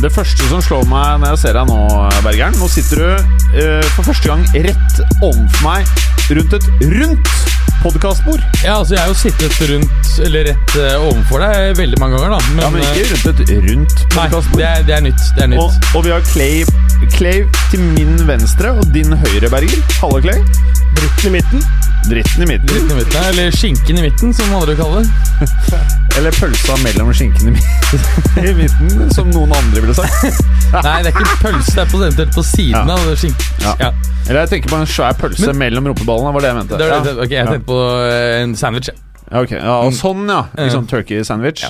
Det første som slår meg når jeg ser deg nå, Bergeren Nå sitter du uh, for første gang rett overfor meg rundt et rundt podkastbord. Ja, altså Jeg har jo sittet rundt, eller rett uh, overfor deg veldig mange ganger, da. Men, Ja, men ikke eh, rundt et rundt Nei, podkastbord. det er, det er nytt. Det er nytt. Og, og vi har Clay, Clay til min venstre og din høyre, Berger. Halve Clay. Britten i midten. Dritten i midten. Dritten i midten, eller skinken i midten, som andre kaller det. Eller pølsa mellom skinken i mi- i midten, som noen andre ville sagt. Nei, det er ikke pølse, det er på, eventuelt på siden Ja. av skinken. Ja. Ja. Eller jeg tenker på en svær pølse Men- mellom rumpeballene. var det jeg mente. Det det- ok, jeg tenkte på eh, en sandwich. Ja, ok. ja, og sånn, ja. Liksom turkey sandwich.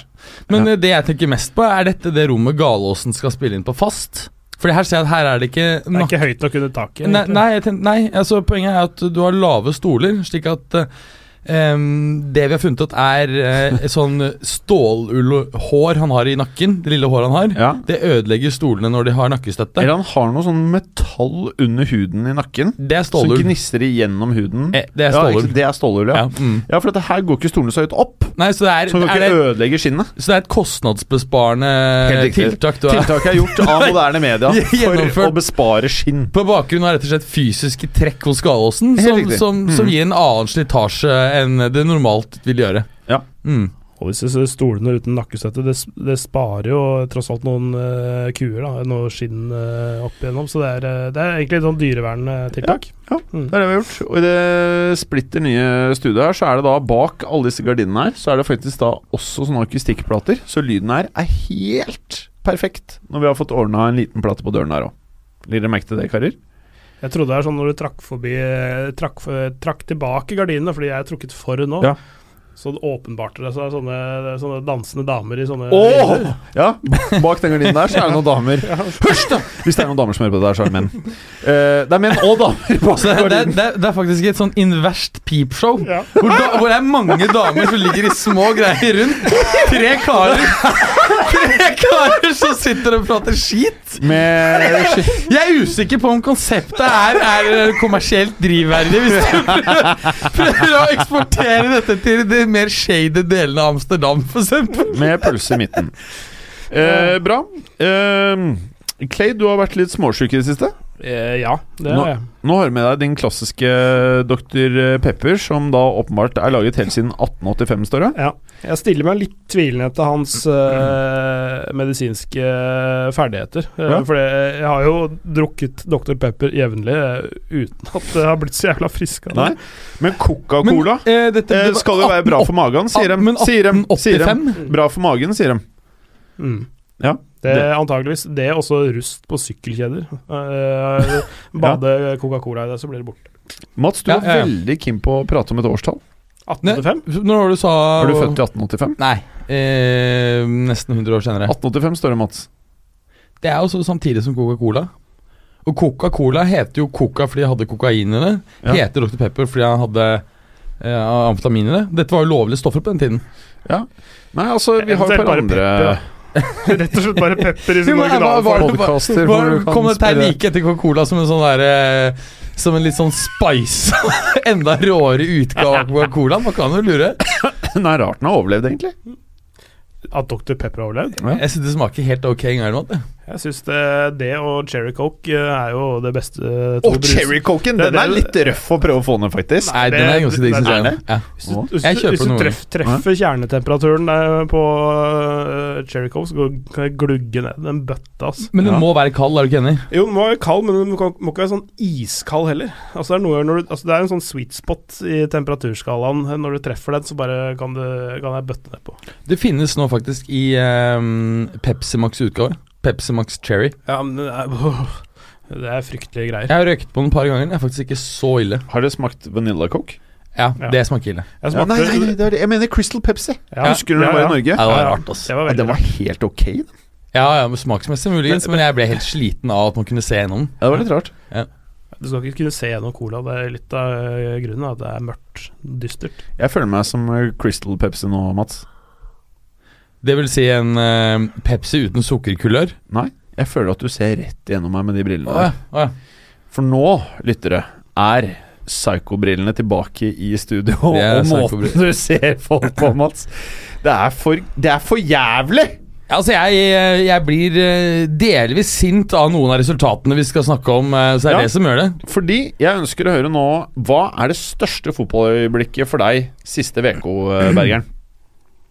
Men eh, det jeg tenker mest på, er dette det rommet Galåsen skal spille inn på fast. Fordi her ser jeg at her er det ikke Det er ikke høyt nok under taket. Nei, nei, nei altså poenget er at du har lave stoler, slik at eh, em, det vi har funnet ut, er uh, sånn stålullhår han har i nakken. Det lille håret han har. Ja. Det ødelegger stolene når de har nakkestøtte. Eller han har noe sånn metall under huden i nakken. Det er Som stålull. gnister igjennom huden. Eh, det er stålull. Ja, det er stålull, ja. Ja, mm. Ja, for dette her går ikke stolene så høyt opp, Nei, så det er, så det er kan det, ikke ødelegge skinnet. så det er et kostnadsbesparende tiltak du har. Tiltaket er gjort av moderne media for å bespare skinn. På bakgrunn av rett og slett fysiske trekk hos Galåsen, som, som, som Mm. gir en annen slitasje enn det normalt vil gjøre. Ja. Mm. Og disse stolene uten nakkestøtte, det, det sparer jo tross alt noen uh, kuer, da. Noe skinn uh, opp igjennom. Så det er, eh, det er egentlig et sånn dyreverntiltak. Ja, Mm. Det er det vi har gjort. Og i det splitter nye studioet her, så er det da bak alle disse gardinene her, så er det faktisk da også sånne akustikkplater. Så lyden her er helt perfekt når vi har fått ordna en liten plate på døren her òg. Legger dere merke til det, karer? Jeg trodde det er sånn når du trakk forbi eh, Trakk, trakk tilbake gardinene, fordi jeg er trukket for nå. Ja. Så det er det sånne, sånne dansende damer i sånne oh! Ja, bak den gardinen der så er det noen damer. Hysj, da! Hvis det er noen damer som hører på det der, så er det menn. Uh, det er menn og damer bak det, det, det, det er faktisk et sånn inverst peepshow. Ja. Hvor, da, hvor det er mange damer som ligger i små greier rundt. Tre karer Tre karer som sitter og prater skit. Med Jeg er usikker på om konseptet er, er kommersielt drivverdig. Hvis du prøver, prøver å eksportere dette til de mer shady delene av Amsterdam, f.eks. Med pølse i midten. Eh, bra. Eh, Clay, du har vært litt småsjuk i det siste. Eh, ja, det Nå- er jeg. Nå har du med deg din klassiske Dr. Pepper, som da åpenbart er laget helt siden 1885, står det. Ja. Jeg stiller meg litt tvilende til hans eh, medisinske ferdigheter. Uh, Ja. For jeg har jo drukket Dr. Pepper jevnlig eh, uten at jeg har blitt så jævla frisk av det. Men Coca-Cola eh, eh, det skal jo være bra for magen, sier de. Men Sier de. 1885? Bra for magen, sier de. Mm. Ja. Det Det- er antageligvis det er også rust på sykkelkjeder. Uh, bade Coca-Cola i det, så blir det borte. Mats, du Ja, var ja, ja. veldig keen på å prate om et årstall. 1885? Når var du sa Er du født i 1885? Nei. Eh, nesten 100 år senere. 1885 står det, Mats. Det er jo samtidig som Coca-Cola. Og Coca-Cola heter jo Coca fordi de hadde kokain i det. Ja. Heter Dr. Pepper fordi han hadde eh, amfetamin i det. Dette var jo lovlige stoffer på den tiden. Ja. Nei, altså, vi har jo et par andre pepper, ja. Rett og slett bare pepper i sin originale form. Kom dette her like etter Coca-Cola som en sånn derre Som en litt sånn spice Enda råere utgave av Coca-Cola? Man kan jo lure. Nei, rart den har overlevd, egentlig. At Dr. Pepper har overlevd? Ja. Jeg synes det smaker helt ok Engang. Jeg. Syns det, det og Cherry Coke eh, er jo det beste to Og brus- cherrycoken! Det- Den er litt røff å prøve å få ned, faktisk. Nei, den er ganske digg, det- syns jeg. Ja. Hvis du, hvis, Jeg du- hvis du treff, treffer kjernetemperaturen der på uh, Cherry Coke, så kan jeg glugge ned den bøtta. Altså. Men den Ja. må være kald, er du ikke enig? Jo, den må være kald, men den må, må ikke være sånn iskald heller. Altså Det er, noe, når du, altså det er en sånn sweet spot i temperaturskalaen. Når du treffer den, så bare kan, du, kan jeg bøtte nedpå. Det finnes nå faktisk i um, Pepsi Max utgave. Pepsi Max Cherry. Ja, men det er, det er fryktelige greier. Jeg har røyket på den et par ganger. Det er faktisk ikke så ille. Har dere smakt Vanilla Coke? Ja, Ja. det smaker ille. Jeg Ja, nei, nei, nei, det er det. jeg mener Crystal Pepsi. Ja, Husker du den ja, var i. Norge? Ja, det var rart, ass. Det var Ja, veldig var helt ok. da. Ja, ja, Smaksmessig muligens, men jeg ble helt sliten av at man kunne se gjennom den. Det var litt rart. Du skal ikke kunne se gjennom cola. Det er litt av eh, grunnen at det er mørkt, dystert. Jeg føler meg som eh, Crystal Pepsi nå, Mats. Det vil si en eh, Pepsi uten sukkerkulør. Nei, jeg føler at du ser rett gjennom meg med de brillene Å ja, der. å ja. For nå, lyttere, er Psycho-brillene tilbake i studio. Og måten du ser folk på, Mats Det er for, det er for jævlig! Altså, jeg, jeg blir eh, delvis sint av noen av resultatene vi skal snakke om, eh, så det er Ja. det som gjør det. Fordi jeg ønsker å høre nå Hva er det største fotballøyeblikket for deg siste uke, Bergeren?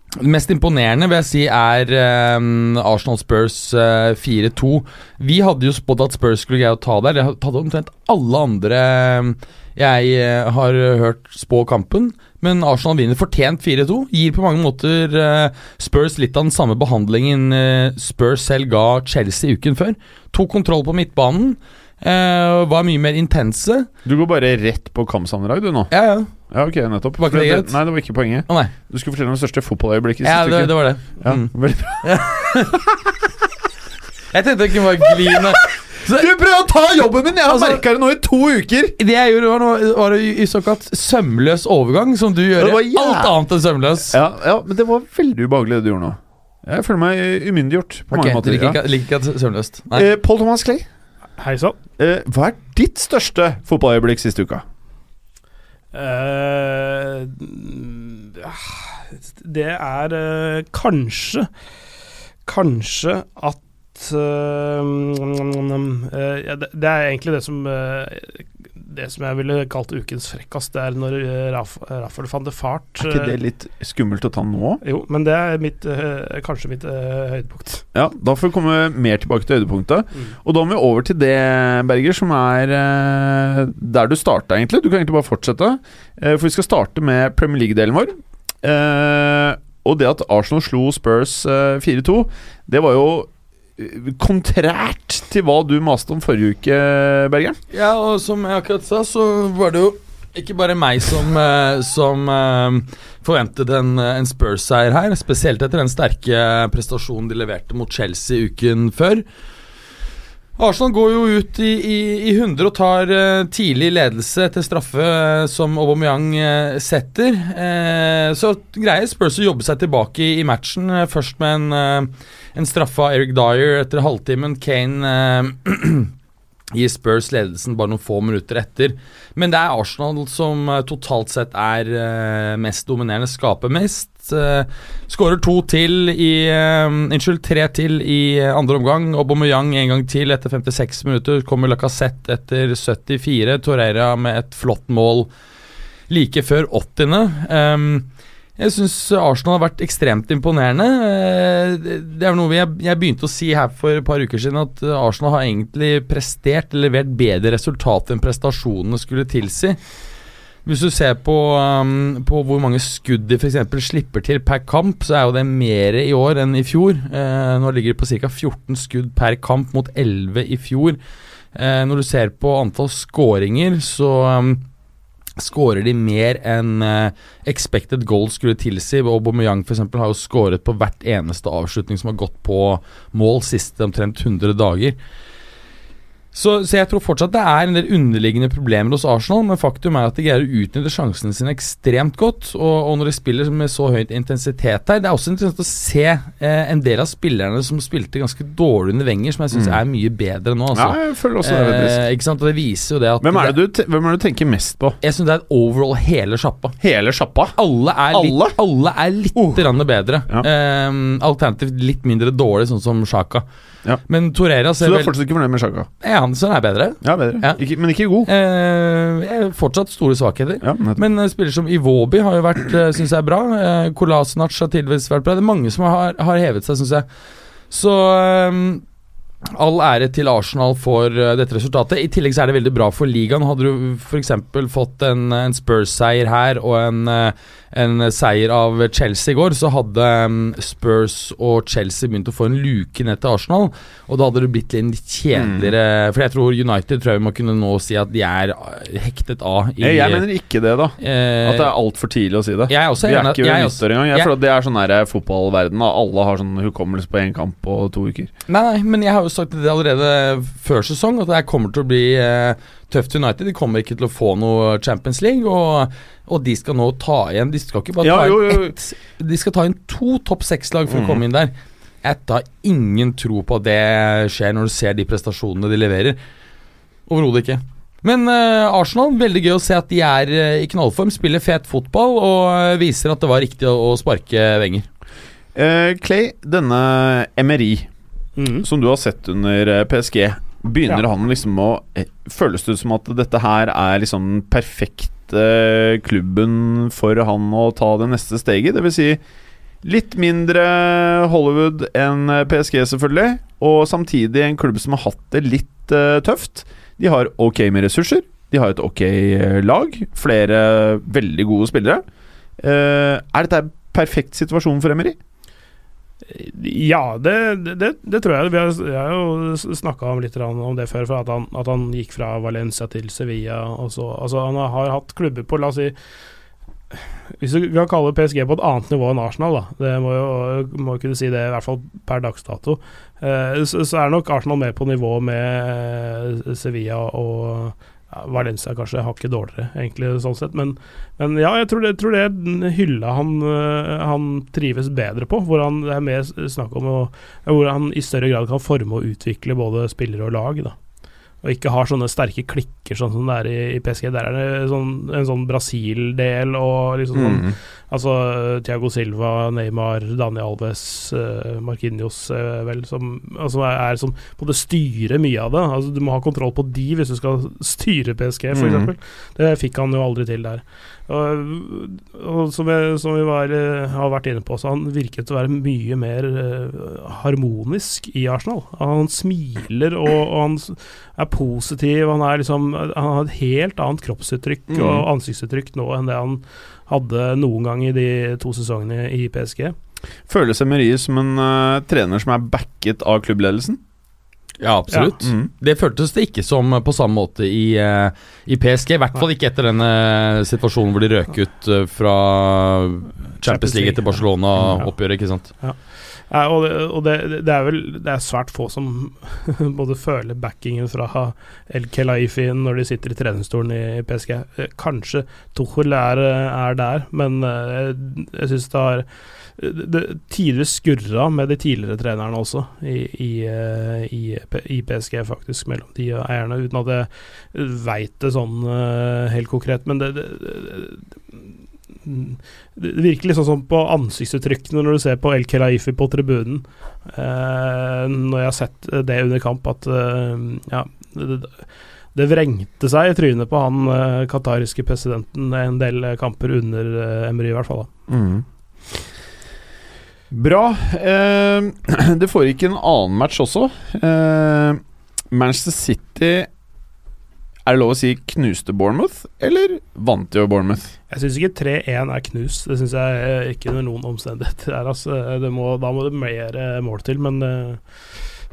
Det mest imponerende vil jeg si er eh, Arsenal Spurs uh, 4-2. Vi hadde jo spådd at Spurs skulle greie å ta der. Det hadde omtrent alle andre eh, jeg uh, har hørt spå kampen. Men Arsenal vinner fortjent 4-2. Gir på mange måter uh, Spurs litt av den samme behandlingen eh, Spurs selv ga Chelsea uken før. Tok kontroll på midtbanen. eh, var mye mer intense. Du går bare rett på kampsammendrag, du nå? Ja, ja. Ja, ok, nettopp. Var ikke det greit? Nei, det var ikke poenget. Å nei. Du skulle fortelle om det største fotballøyeblikket Ja, det, det var det. Ja, Mm. veldig bra. Jeg tenkte jeg kunne bare gli ned. Du prøver å ta jobben min! Jeg har Altså- merka det nå i to uker! Det jeg gjorde, var, noe, var i såkalt sømløs overgang, som du gjør Det var i alt annet enn sømløs. Ja, ja, men det var veldig ubehagelig det du gjorde nå. Jeg føler meg umyndiggjort på Ok, mange måter. liker Ja. ikke, liker ikke sømløst? Nei. Eh, Paul Thomas Clay, Hei sann. eh, hva er ditt største fotballøyeblikk siste uka? Eh, det er eh, kanskje Kanskje at eh, det, er egentlig det som Det som jeg ville kalt ukens frekkast, det er når uh, Rafael van de Fart Er ikke det litt skummelt å ta nå? Jo, men det er mitt, eh, kanskje mitt eh, høydepunkt. Ja, Da får vi komme mer tilbake til høydepunktet. Og da må vi over til det, Berger, som er eh, der du starta, egentlig. Du kan egentlig bare fortsette. Eh, for vi skal starte med Premier League-delen vår. Eh, og det at Arsenal slo Spurs eh, 4-2, det var jo eh, kontrært til hva du maste om forrige uke, Bergeren. Ja, og som jeg akkurat sa, så var det jo ikke bare meg som, eh, som eh, forventet en, en Spurs-seier her, spesielt etter den sterke prestasjonen de leverte mot Chelsea uken før. Arsenal går jo ut i, i, i 100 og tar eh, tidlig ledelse etter straffe eh, som Aubameyang eh, setter. Så greier Spurs å jobbe seg tilbake i, i matchen, først med en, en straffe av Eric Dyer etter halvtimen. Kane gir Spurs ledelsen bare noen få minutter etter. Men det er Arsenal som eh, totalt sett er eh, mest dominerende, skaper mest. Uh, Skårer to til i eh, Unnskyld, tre til i eh, andre omgang. Aubameyang en gang til etter 56 minutter. Kommer Lacassette etter 74. Torreira med et flott mål like før 80. Um, jeg syns Arsenal har vært ekstremt imponerende. Eh, det- er noe jeg, begynte å si her for et par uker siden, at Arsenal har egentlig prestert eller levert bedre resultat enn prestasjonene skulle tilsi. Hvis du ser på, um, på hvor mange skudd de f.eks. slipper til per kamp, så er jo det mer i år enn i fjor. Uh, nå ligger de på ca. 14 skudd per kamp mot 11 i fjor. Uh, når du ser på antall skåringer, så um, skårer de mer enn eh, expected goals skulle tilsi. Aubameyang for eksempel har jo skåret på hvert eneste avslutning som har gått på mål siste omtrent 100 dager. Så, så jeg tror fortsatt det er en del underliggende problemer hos Arsenal, men faktum er at de greier å utnytte sjansene sine ekstremt godt. Og, og når de spiller med så høyt intensitet her Det er også interessant å se eh, en del av spillerne som spilte ganske dårlig under Wenger, som jeg syns Mm. er mye bedre nå. Altså. Ja, jeg føler også det. eh, ikke sant? Og det viser jo det at Hvem er det du, hvem er det du tenker mest på? Jeg syns det er et overall hele sjappa. Hele sjappa? Alle er litt, Alle? alle er litt Uh. bedre. Ja. Eh, alternativt litt mindre dårlig, sånn som Sjaka. Ja. Men Torreira Så du er vel fortsatt ikke fornøyd med Sjaka? Ja, han så er bedre. Ja, bedre. Ja. Ikke, men ikke god. Eh, fortsatt store svakheter. Ja. Men uh, spiller som Iwobi har jo vært, uh, syns jeg, bra. Uh, Kolasinac har tidvis vært bra. Det er mange som har, har hevet seg, syns jeg. Så ehm, All ære til Arsenal for uh, dette resultatet. I tillegg så er det veldig bra for ligaen. Hadde du f.eks. fått en, en Spurs-seier her og en, uh, en, seier av Chelsea i går, så hadde um, Spurs og Chelsea begynt å få en luke ned til Arsenal. Og da hadde det blitt litt kjedeligere mm. For jeg tror United tror jeg vi må kunne nå si at de er hektet av. I, jeg mener ikke det, da. at det er altfor tidlig å si det. Jeg er vi er ikke ved nyttår engang. Jeg, jeg, det er sånn her fotballverden. Alle har sånn hukommelse på én kamp på to uker. Nei, nei, men jeg har jo sagt det allerede før sesong, at det kommer til å bli eh, tøft United. De kommer ikke til å få noe Champions League, og, og de skal nå ta igjen De skal ikke bare ja, ta jo, jo. ett, de skal ta inn to topp seks-lag for mm. å komme inn der. Jeg har ingen tro på at det skjer når du ser de prestasjonene de leverer. Overhodet ikke. Men uh, Arsenal, veldig gøy å se at de er uh, i knallform, spiller fet fotball og uh, viser at det var riktig å, å sparke Wenger. Clay, denne Emery mm. som du har sett under eh, PSG, begynner ja. han liksom å eh, Føles det som at dette her er liksom den perfekte klubben for han å ta det neste steget? Det vil si litt mindre Hollywood enn PSG, selvfølgelig, og samtidig en klubb som har hatt det litt uh, tøft. De har ok med ressurser, de har et ok lag, flere veldig gode spillere. Uh, er dette en perfekt situasjon for Emery? Ja, det, det, det, tror jeg. Vi har, jeg har jo snakka litt om det før, at han, at han, gikk fra Valencia til Sevilla. Så, altså han har hatt klubber på, la oss si Hvis du kan kalle PSG på et annet nivå enn Arsenal, da. Det må jo må kunne si det, i hvert fall per dags dato. Eh, så, så, er nok Arsenal mer på nivå med eh, Sevilla og ja, Valencia kanskje hakket dårligere, egentlig, sånn sett. Men, men ja, jeg tror det, tror det hylla han, uh, han, trives bedre på. Hvor han, det er mer snakk om å, hvor han i større grad kan forme og utvikle både spillere og lag. da og ikke har sånne sterke klikker sånn som det er i, i PSG. Der er det sånn, en sånn Brasil-del og liksom sånn mm. Altså Thiago Silva, Neymar, Daniel Alves, uh, Marquinhos uh, vel, som altså er, er som både styrer mye av det. Altså Du må ha kontroll på de hvis du skal styre PSG, f.eks. Mm. Det fikk han jo aldri til der. Og, og som, jeg, som, vi var, eh, har vært inne på, så han virket å være mye mer uh, harmonisk i Arsenal. Han smiler, og, og, han er positiv. Han, er liksom, han har et helt annet kroppsuttrykk mm. og ansiktsuttrykk nå enn det han hadde noen gang i de to sesongene i PSG. Føles Emery som en uh, trener som er backet av klubbledelsen? Ja, absolutt. Ja. Mm. Det føltes det ikke som på samme måte i, uh, i PSG. I hvert fall ikke etter denne situasjonen hvor de røk ut uh, fra Champions League etter Barcelona-oppgjøret, ikke sant. Ja. Ja, og, det, og det, det, er vel det er svært få som både føler backingen fra El Kelaifi når de sitter i treningsstolen i PSG. Kanskje Tuchel er, er der, men jeg, jeg syns det har det tidligere skurra med de tidligere trenerne også, i, i, eh, i, i, PSG, faktisk, mellom de eierne, uten at jeg veit det sånn uh, helt konkret. Men det, det, det, virker liksom sånn på ansiktsuttrykkene når du ser på El Kelaifi på tribunen, uh, når jeg har sett det under kamp, at ja det, det vrengte seg i trynet på han uh, qatariske presidenten en del kamper under Emry, i hvert fall. da mm. Bra. Eh, det foregikk en annen match også. Eh, Manchester City Er det lov å si knuste Bournemouth, eller vant de over Bournemouth? Jeg syns ikke 3-1 er knust. Det syns jeg ikke under noen omstendigheter er. Altså, må, da må det mer eh, mål til, men uh,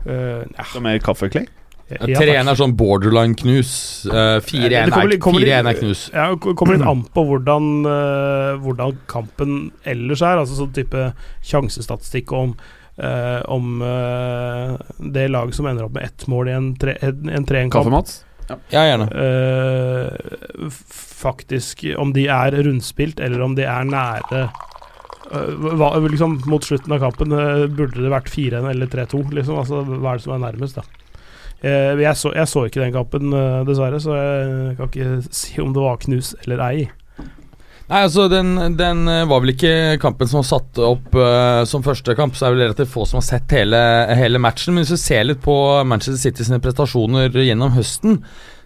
ja. Så mer kaffeklei? 3-1 er sånn borderline-knus. Uh, 4-1 er, er knus. Ja, kommer litt an på hvordan, uh, hvordan kampen ellers er. Altså sånn type sjansestatistikk om uh, om uh, det laget som ender opp med ett mål i en 3-1-kamp. Kaffe-Mats? Ja. ja, gjerne. Uh, faktisk, om de er rundspilt, eller om de er nære hva, liksom, Mot slutten av kampen burde det vært 4-1 eller 3-2. Liksom. Altså, hva er det som er nærmest, da? Eh, jeg så, jeg, så, ikke den kampen, eh, dessverre, så jeg kan ikke si om det var knus eller ei. Nei, altså den, den, eh, var vel ikke kampen som var satt opp uh, som første kamp, så er det vel relativt få som har sett hele, hele, matchen. Men hvis vi ser litt på Manchester City sine prestasjoner gjennom høsten,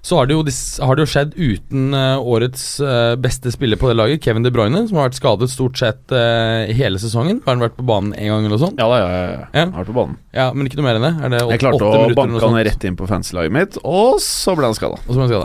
så har det jo, har det jo skjedd uten eh, årets eh, beste spiller på det laget, Kevin De Bruyne, som har vært skadet stort sett eh, hele sesongen. Har han vært på banen én gang eller noe sånt? Ja ja, ja, ja. Ja. Har vært på banen. Ja, Men ikke noe mer enn det? Det 8, Jeg klarte å banke han rett inn på fancy-laget mitt, og så ble han skada.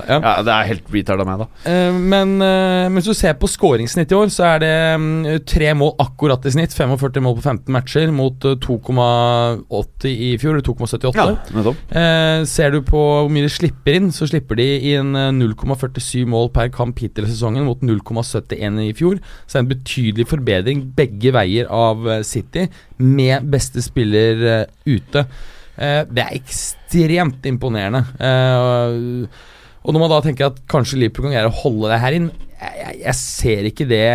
Ja. Ja, det er helt retard av meg, da. Men, men hvis du ser på skåringssnitt i år, så er det mm, tre mål akkurat i snitt. 45 mål på 15 matcher mot eh, 2,80 i fjor, eller 2,78. nettopp. Eh, ser du på hvor mye de slipper inn, så slipper de inn eh, 0,47 mål per kamp hittil i sesongen mot 0,71 i fjor. Så det er en betydelig forbedring begge veier av eh, City, med beste spiller eh, ute. Eh, det er ekstremt imponerende. Eh, og når man da tenker at kanskje Liverpool kan greie å holde det her inn jeg, ser ikke det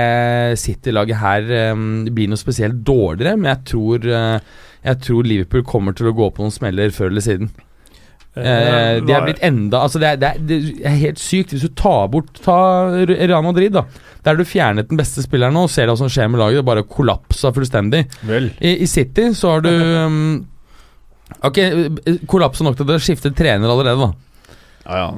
City-laget her eh, blir noe spesielt dårligere, men jeg tror, eh, jeg tror Liverpool kommer til å gå på noen smeller før eller siden. Eh, de er blitt enda Altså det er, det, er, det er helt sykt. Hvis du tar bort Ta Real Madrid, da. Der du fjernet den beste spilleren nå, og ser hva som skjer med laget. Det bare kollapsa fullstendig. I, I City så har du um, Ok, kollapsa nok til at dere skiftet trener allerede, da. Ja, ja.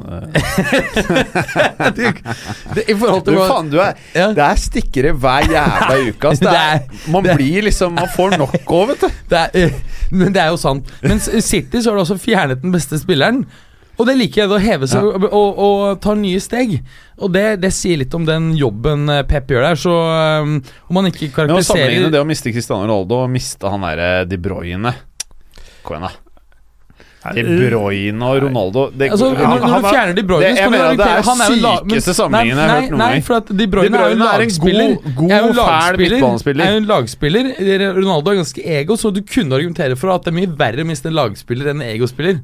du, Det, I forhold Du, til hva faen, du er ja. Det er stikkere hver jævla uke, Altså. Det er, man blir liksom Man får nok òg, vet du. det er, eh, Men det er jo sant. Mens City så har du også fjernet den beste spilleren. Og det liker jeg, å heve seg og, og, og ta nye steg. Og det, det sier litt om den jobben eh, Pep gjør der. Så um, om man ikke karakteriserer Men å sammenligne det å miste Cristiano Ronaldo og miste han derre De Bruyne Kom igjen, da. De Bruyne og Ronaldo det, Altså, han- når, når du er- fjerner De Bruyne det- mener det er argumentere- han jo en lag- men- sykeste sammenligningen jeg har hørt noen Nei, gang. for De Bruyne, De er en Bruyne er en god- god, er fæl midtbanespiller. Er jo en lagspiller. Ronaldo er ganske ego, så du kunne argumentere for at det er mye verre å miste en lagspiller enn en egospiller.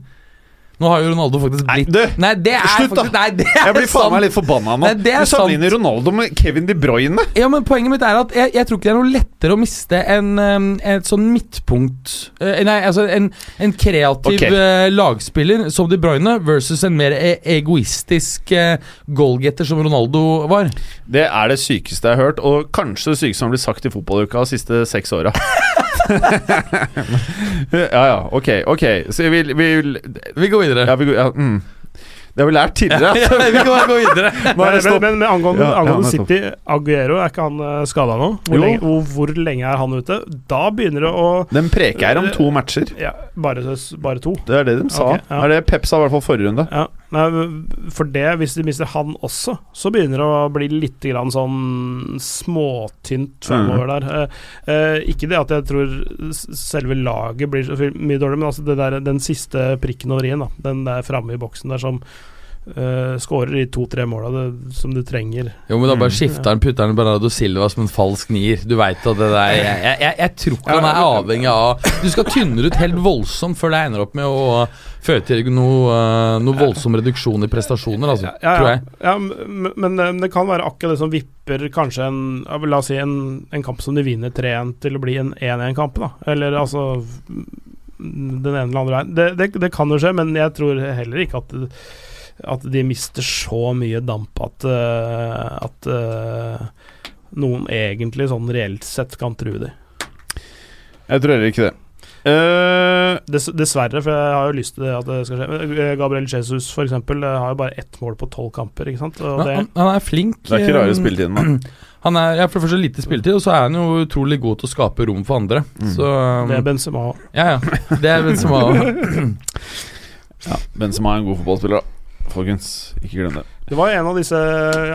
Nå har jo Ronaldo faktisk Nei, blitt du, Nei, det er slutt da. faktisk Nei, det er Jeg blir faen meg litt forbanna nå. Nei, det er du sammenligner. Ronaldo med Kevin De Bruyne. Ja, men Poenget mitt er at jeg, jeg tror ikke det er noe lettere å miste en, um, et sånn midtpunkt eh, Nei, altså en, en kreativ Ok. eh, lagspiller som De Bruyne versus en mer e egoistisk uh, goalgetter som Ronaldo var. Det er det sykeste jeg har hørt, og kanskje det sykeste som har blitt sagt i fotballuka de siste seks åra. ja ja, ok, ok. Så vi, vi, Vi går videre. ja, vi, ja, mm. Det har vi lært tidligere. Ja, vi kan bare gå videre. Er Men, men, men angående, Ja, angående. City, Aguero, er ikke han uh, skada nå? Hvor Jo. lenge, hvor, hvor lenge er han ute? Da begynner det å Den preker om to matcher. Ja, bare, bare to. Det er det de sa. Okay, ja. Det er det Pep sa i hvert fall forrige runde. Ja, nei, For det, hvis de mister han også, så begynner det å bli litt grann sånn småtynt framover der. Eh, eh, ikke det at jeg tror selve laget blir så mye dårligere, men altså det der, den siste prikken over i-en. Den der framme i boksen der som uh, skårer de to-tre måla som du trenger. Jo, men da bare Mm. skifter han putter han Bernardo Silva som en falsk nier. Du veit at det der Jeg, jeg, jeg, jeg tror ikke Ja, han er avhengig av Du skal tynne ut helt voldsomt før det ender opp med å føre til noe, eh, noe voldsom reduksjon i prestasjoner, altså. Ja, ja, Tror jeg. ja men, men eh, det kan være akkurat det som vipper kanskje en La oss si en, en kamp som de vinner 3-1 til å bli en 1-1-kamp, da. Eller altså mm, den ene eller andre veien. Det, det, det kan jo skje, men jeg tror heller ikke at at de mister så mye damp at, eh, at eh, noen egentlig sånn reelt sett kan true dem. Jeg tror ikke det. Uh, Dess, dessverre, for jeg har jo lyst til det at det skal skje. Eh, Gabriel Jesus for eksempel, eh, har jo bare ett mål på tolv kamper, ikke sant. Og det, han, han er flink. det er ikke rare eh, spilletiden, da. Han er ja, for det første lite spilletid, og så er han jo utrolig god til å skape rom for andre. Mm. Så um, det er Benzema òg. Ja, ja. Det er Benzema òg. Ja, Benzema er en god fotballspiller, da. Folkens, ikke glem det. Det var en av disse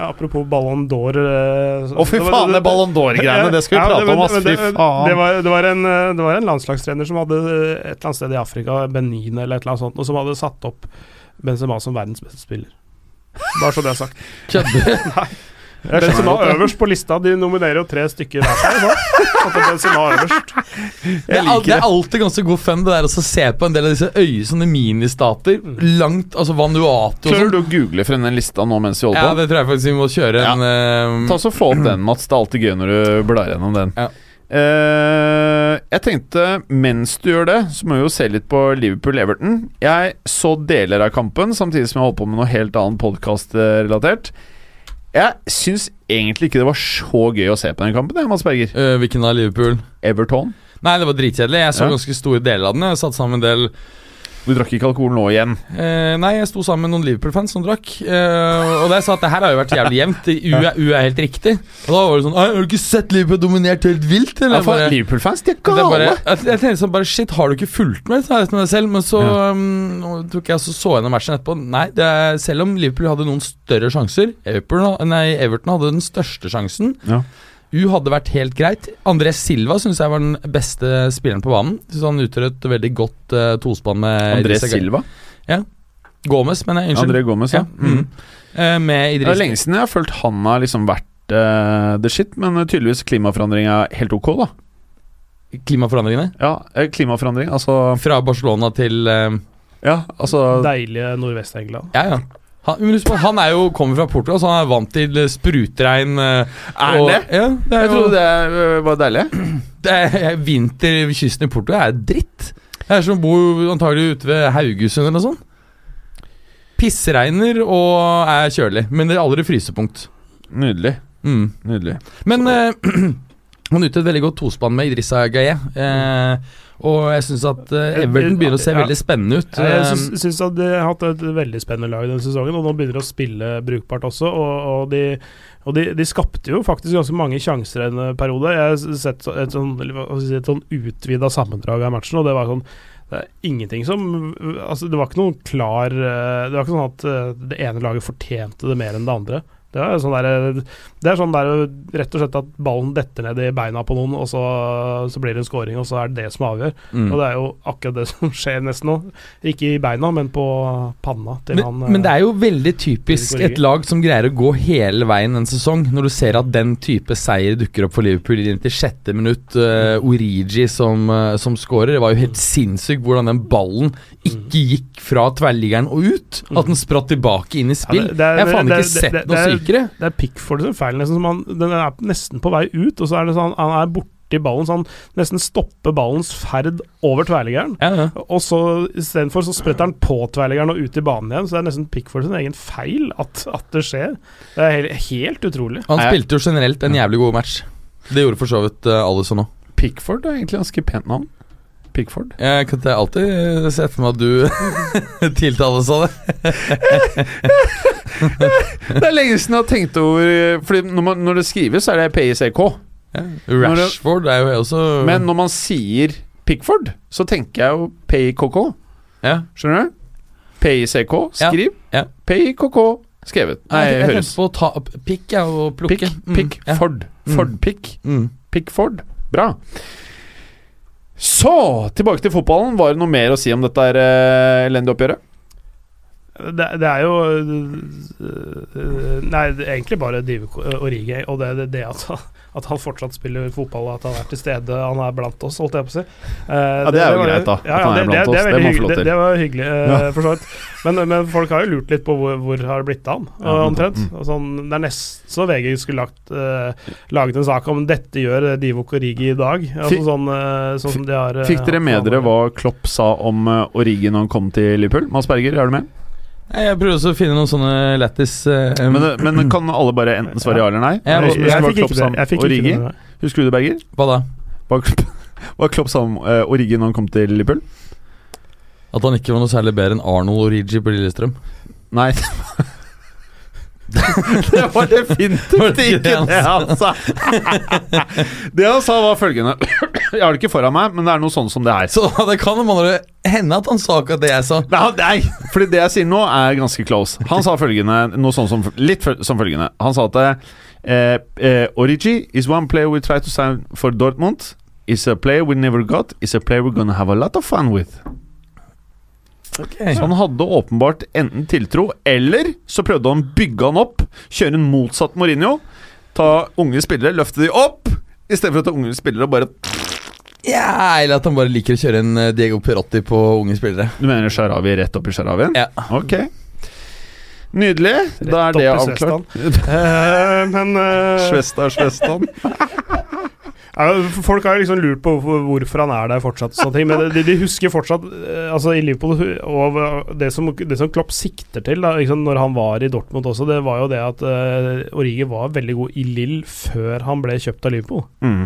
Apropos Ballon d'Or eh, Å, fy faen, det Ballon d'Or-greiene! Det skal vi Ja, prate men- om, ass! Fy det- faen! Det var, det, var en, det var en landslagstrener som hadde eh, et eller annet sted i Afrika, Benin eller et eller annet sånt, og som hadde satt opp Benzema som verdens beste spiller. Bare så det er sagt. Kødder. Benzema øverst på lista. De nominerer jo tre stykker hver seg. Det Benzema øverst. Det er, det er alltid ganske god fun det der å se på en del av disse øye, sånne ministater langt Altså Vanuatu og Klarer sånn. du å google frem den lista nå mens vi holder Ja, det tror jeg faktisk vi må kjøre en eh, Ta så Få opp den, Mats. Det er alltid gøy når du blar gjennom den. Ja. Uh, jeg tenkte, mens du gjør det, så må vi jo se litt på Liverpool-Everton. Jeg så deler av kampen, samtidig som jeg holdt på med noe helt annet podkast-relatert. Jeg syns egentlig ikke det var så gøy å se på den kampen, jeg, Mats Berger. Uh, Hvilken av Liverpool? Everton. Nei, det var dritkjedelig. Jeg så Ja. ganske store deler av den. Jeg satt sammen en del Du drakk ikke alkohol nå igjen? Eh, nei, jeg sto sammen med noen Liverpool-fans som drakk. Eh, og da jeg sa at det her har jo vært jævlig jevnt. U er, U er helt riktig. Og da var det sånn Har du ikke sett Liverpool dominert helt vilt? Eller? Ja, for Liverpool-fans, de er det er bare, jeg, jeg tenkte sånn bare Shit, har du ikke fulgt med? Så jeg med meg selv. Men så Ja. um, tok jeg så, så gjennom matchen etterpå. Nei, det er, selv om Liverpool hadde noen større sjanser Everton, nei, Everton hadde den største sjansen. Ja. U hadde vært helt greit. André Silva syns jeg var den beste spilleren på banen. Synes han utgjør et veldig godt uh, tospann med André Idrissa Ja. Silva. Gomez, mener jeg. Unnskyld. André Gomez, ja. ja. Mm. Uh, med Det er lenge siden jeg har følt han har liksom vært uh, the shit, men tydeligvis klimaforandring er helt ok, da. Klimaforandringene. Ja, klimaforandring, altså Fra Barcelona til uh, Ja, altså Deilige Nordvest-England. Ja, ja. Han, han er jo, kommer fra Portugal, så han er vant til eh, sprutregn. eh, Er det? Ja, det er Jeg trodde det eh, var deilig. det er, vinter ved kysten i Portugal er dritt. Det er som å bo antagelig ute ved Haugesund eller noe sånt. Pissregner og er kjølig, men det er aldri frysepunkt. Nydelig. Mm. Nydelig. Men eh, han utgjør et veldig godt tospann med Idrissa Gaye. Eh, og jeg syns at eh, Everton begynner å se Ja. veldig spennende ut. Jeg Eh, syns, at de har hatt et veldig spennende lag denne sesongen, og nå begynner de å spille brukbart også. Og, og, de, og de, de skapte jo faktisk ganske mange sjanser en eh, periode. Jeg har sett et sånn, et sånn utvida sammendrag av matchen, og det var sånn det er ingenting som Altså, det var ikke noen klar Det var ikke sånn at det ene laget fortjente det mer enn det andre. Det er sånn der, det er sånn der rett og slett at ballen detter ned i beina på noen, og så, så blir det en scoring, og så er det det som avgjør. mm. Og det er jo akkurat det som skjer nesten nå. Ikke i beina, men på panna til men, han eh, men det er jo veldig typisk et lag som greier å gå hele veien en sesong, når du ser at den type seier dukker opp for Liverpool i 96. minutt. Uh, Origi som, uh, som scorer. Det var jo helt sinnssykt hvordan den ballen ikke gikk fra tverrliggeren og ut. At den spratt tilbake inn i spill. Ja, det- det Jeg har faen ikke sett noe det er- Det er Pickford sin feil, nesten som han Den er nesten på vei ut, og så er det sånn han er borti ballen, så han nesten stopper ballens ferd over tverrliggeren. Ja, ja. Og så istedenfor så spretter han på tverrliggeren og ut i banen igjen, så det er nesten Pickford sin egen feil at, at det skjer. Det er helt, helt utrolig. Han spilte jo generelt en jævlig god match. Det gjorde for så vidt uh, Alison òg. Pickford er egentlig ganske pent navn. Pickford. Jeg kan alltid se for meg at du tiltales av det. Det er lenge siden jeg har tenkt over Fordi når, man, når det skrives, så er det PICK. Rashford er jo også Men når man sier Pickford, så tenker jeg jo PIKK. ja. Skjønner du? PICK, skriv. Ja. PIKK, skrevet. Nei, jeg, jeg høres. på ta pikk, ja, og plukke. Pick, Mm, pick, ja. Ford. Mm. Ford-pick. Mm. Pickford. Bra. Så, tilbake til fotballen. Var det noe mer å si om dette eh, elendige oppgjøret? Det, det er jo øh, Nei, det er egentlig bare Dive Origi, og det det, det at, at han fortsatt spiller fotball, at han er til stede, han er blant oss, holdt jeg på å si. Uh, Ja, det er jo var- greit, da, Ja, ja, det, er det, det, det hyggelig, det, var hyggelig, uh, for så vidt. Men, men folk har jo lurt litt på hvor, hvor har det blitt av han, Ja, omtrent. mm. Sånn, det er nesten så VG skulle lagt, eh, laget en sak om dette gjør eh, Divock Origi i dag. Altså, sånn, eh, sånn har eh, Fikk dere med dere hva Klopp sa om uh, Origi når han kom til Liverpool? Mads Berger, er du med? Jeg prøver også å finne noen sånne lættis uh, Men, men kan alle bare enten svare ja eller nei? Jeg, husker jeg, fikk ikke det. Jeg fikk ikke Origi? det. Husker du det, Berger? Hva da? Hva, hva Klopp sammen om uh, Origi når han kom til Liverpool? At han ikke var noe særlig bedre enn Arnold Origi på Lillestrøm? Nei Det var definitivt ikke det det han sa. Det han sa, var følgende Jeg har det ikke foran meg, men det er noe sånn som det er. Så det kan hende at han sa akkurat det jeg sa. Nei, nei, fordi det jeg sier nå, er ganske close. Han sa følgende Noe sånn som Litt som følgende. Han sa at eh, eh, Origi is one player we try to sign for Dortmund. Is a player we never got. Is a player we're gonna have a lot of fun with. Så han hadde åpenbart enten tiltro, eller så prøvde han å bygge han opp. Kjøre en motsatt Mourinho. Ta unge spillere, løfte de opp, istedenfor å ta unge spillere og bare Ja, Eller at han bare liker å kjøre en eh, Diego Perotti på unge spillere. Du mener Sharawi rett opp i Sharawien? Ja. Ok. Nydelig. Da er det avklart. uh, men uh... Svesta, Svestan. Folk har jo liksom lurt på hvorfor, han er der fortsatt. Ting, men de, de husker fortsatt eh, Altså i Liverpool og det som, det som Klopp sikter til da, liksom når han var i Dortmund også, det var jo det at uh, Origi var veldig god i Lill før han ble kjøpt av Liverpool. Mm.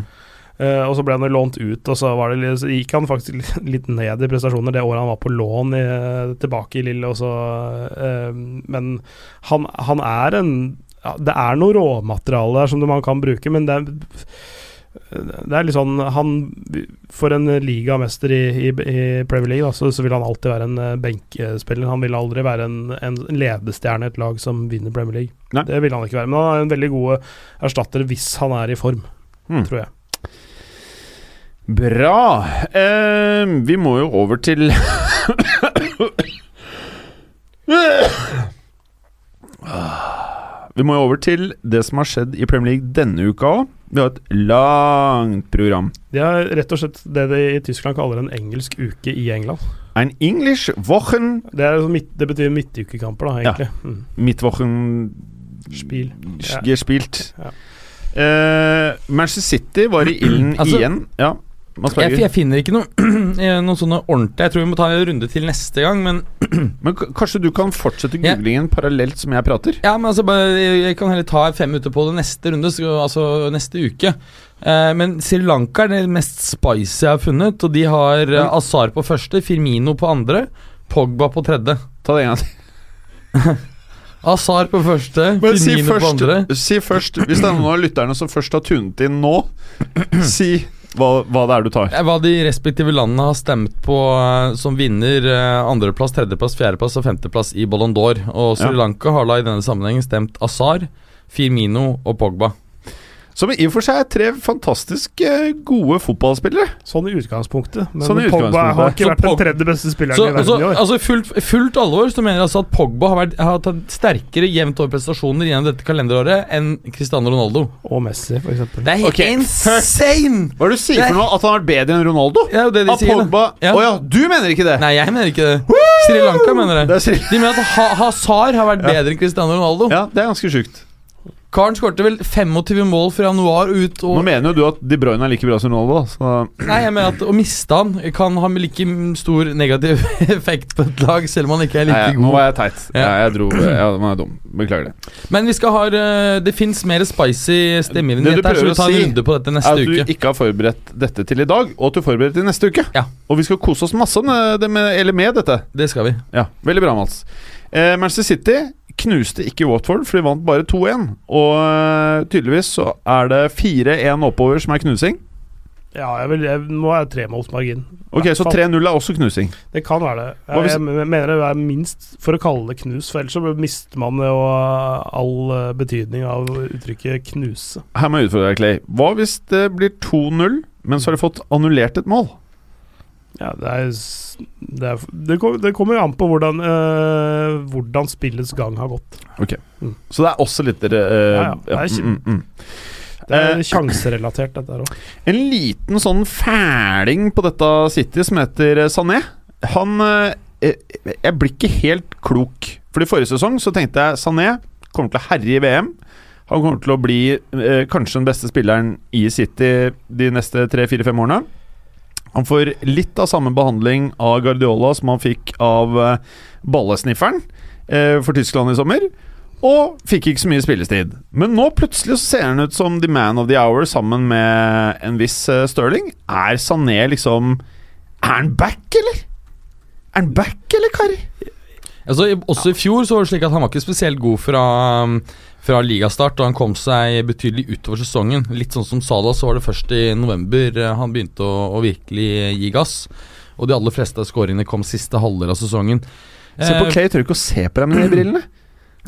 Uh, og så ble han lånt ut, og så, var det, så gikk han faktisk litt- ned i prestasjoner det året han var på lån i, tilbake i Lille. Eh, men han, han er en ja, Det er noe råmateriale der som man kan bruke, men det er det er litt sånn han, For en ligamester i, i, i Premier League, da, så, så vil han alltid være en benkespiller. Han vil aldri være en, en ledestjerne i et lag som vinner Premier League. Nei. Det vil han ikke være. Men han er en veldig god erstatter hvis han er i form, Hmm. tror jeg. Bra. Eh, vi må jo over til Vi må jo over til det som har skjedd i Premier League denne uka òg. Vi har et langt program. Det er rett og slett det de i Tyskland kaller en engelsk uke i England. Ein English Wochen Det, er midt, det betyr midtukekamper, da, egentlig. Mm. Midtwochen Spiel. Ja. gespilt. Ja. Uh, Manchester City var i ilden Altså- igjen. Ja, Jeg, jeg finner ikke noe, eh, noen sånne ordentlige Jeg tror vi må ta en runde til neste gang, men Men kanskje du kan fortsette Ja. googlingen parallelt som jeg prater? Ja, men altså jeg, kan heller ta fem minutter på det neste runde, så, altså neste uke. Eh, men Sri Lanka er det mest spicy jeg har funnet, og de har eh, Azar på første, Firmino på andre, Pogba på tredje. Ta det en gang til. Azar på første, Men si Firmino på andre. først, si først Hvis det er noen av lytterne som først har tunet inn nå, si hva, hva det er du tar. Hva de respektive landene har stemt på eh, som vinner eh, andreplass, tredjeplass, fjerdeplass og femteplass i Ballon d'Or. Og Sri. Lanka har da i denne sammenhengen stemt Azar, Firmino og Pogba. Som i og for seg er tre fantastisk eh, gode fotballspillere. Sånn i utgangspunktet. Men Sånn i utgangspunktet. Pogba har ikke Så vært den tredje beste spilleren Så i verden altså, i år. altså fullt, fullt alvor så mener jeg altså at Pogba har, vært, har tatt sterkere jevnt over prestasjoner gjennom dette kalenderåret enn Cristiano Ronaldo. Og Messi, for eksempel. Det er helt okay. insane! Hva er det du sier Det er- for noe? At han har vært bedre enn Ronaldo? Det er jo det de at sier. Pogba? Å Ja. ja. du mener ikke det? Nei, jeg mener ikke det. Sri Lanka mener det. Det er, Sri- De mener at ha Hazar har vært Ja. bedre enn Cristiano Ronaldo. ja, det er ganske sjukt. Karen skårte vel 25 mål fra januar og ut. Nå mener jo du at De Bruyne er like bra som Ronaldo, da. Så nei, jeg mener at Å miste han kan ha like stor negativ effekt på et lag, selv om han ikke er like Nei, nå god. var jeg teit. Ja. Ja. jeg dro Ja, man er dum. Beklager det. Men vi skal ha eh, Det fins mer spicy du her, så vi tar en si, runde på dette Er at du uke. ikke har forberedt dette til i dag, og at du forbereder til neste uke. Ja. Og vi skal kose oss masse med, med, eller med dette. Det skal vi. Ja, Veldig bra, Mats. Eh, Manchester City knuste ikke Watford, for de vant bare 2-1. Og eh, tydeligvis så er det 4-1 oppover som er knusing. Ja, jeg vil, jeg, er det tremålsmargin. Ok, Så 3-0 er også knusing. Det kan være det. Jeg, jeg mener det er minst for å kalle det knus, for ellers så mister man jo all eh, betydning av uttrykket knuse. Her må jeg utfordre deg, Clay. Hva hvis det blir 2-0, men så har de fått annullert et mål? Ja, det er, det, er det, kommer, det kommer an på hvordan, eh, hvordan spillets gang har gått. Ok Så det er også litt uh, Ja, ja, det er mm, mm. Det er Eh, sjanserelatert, dette her òg. En liten sånn fæling på dette City som heter Sané. Han Jeg blir ikke helt klok. For i forrige sesong så tenkte jeg Sané kommer til å herje i VM. Han kommer til å bli kanskje den beste spilleren i City de neste tre-fire-fem årene. Han får litt av samme behandling av Guardiola som han fikk av eh, ballesnifferen eh, for Tyskland i sommer. Og fikk ikke så mye spillestid. Men nå plutselig så ser han ut som the man of the hour sammen med en viss eh, Sterling. Er Sané liksom Er han back, eller? Er han back, eller, Kari? Altså, også i fjor så var det slik at han var ikke spesielt god fra, um, fra ligastart, og han kom seg betydelig utover sesongen. Litt sånn som Salah, så var det først i november eh, han begynte å, å virkelig gi gass. Og de aller fleste av skåringene kom siste halvdel av sesongen. Se på Clay, jeg tør ikke å se på deg med de brillene.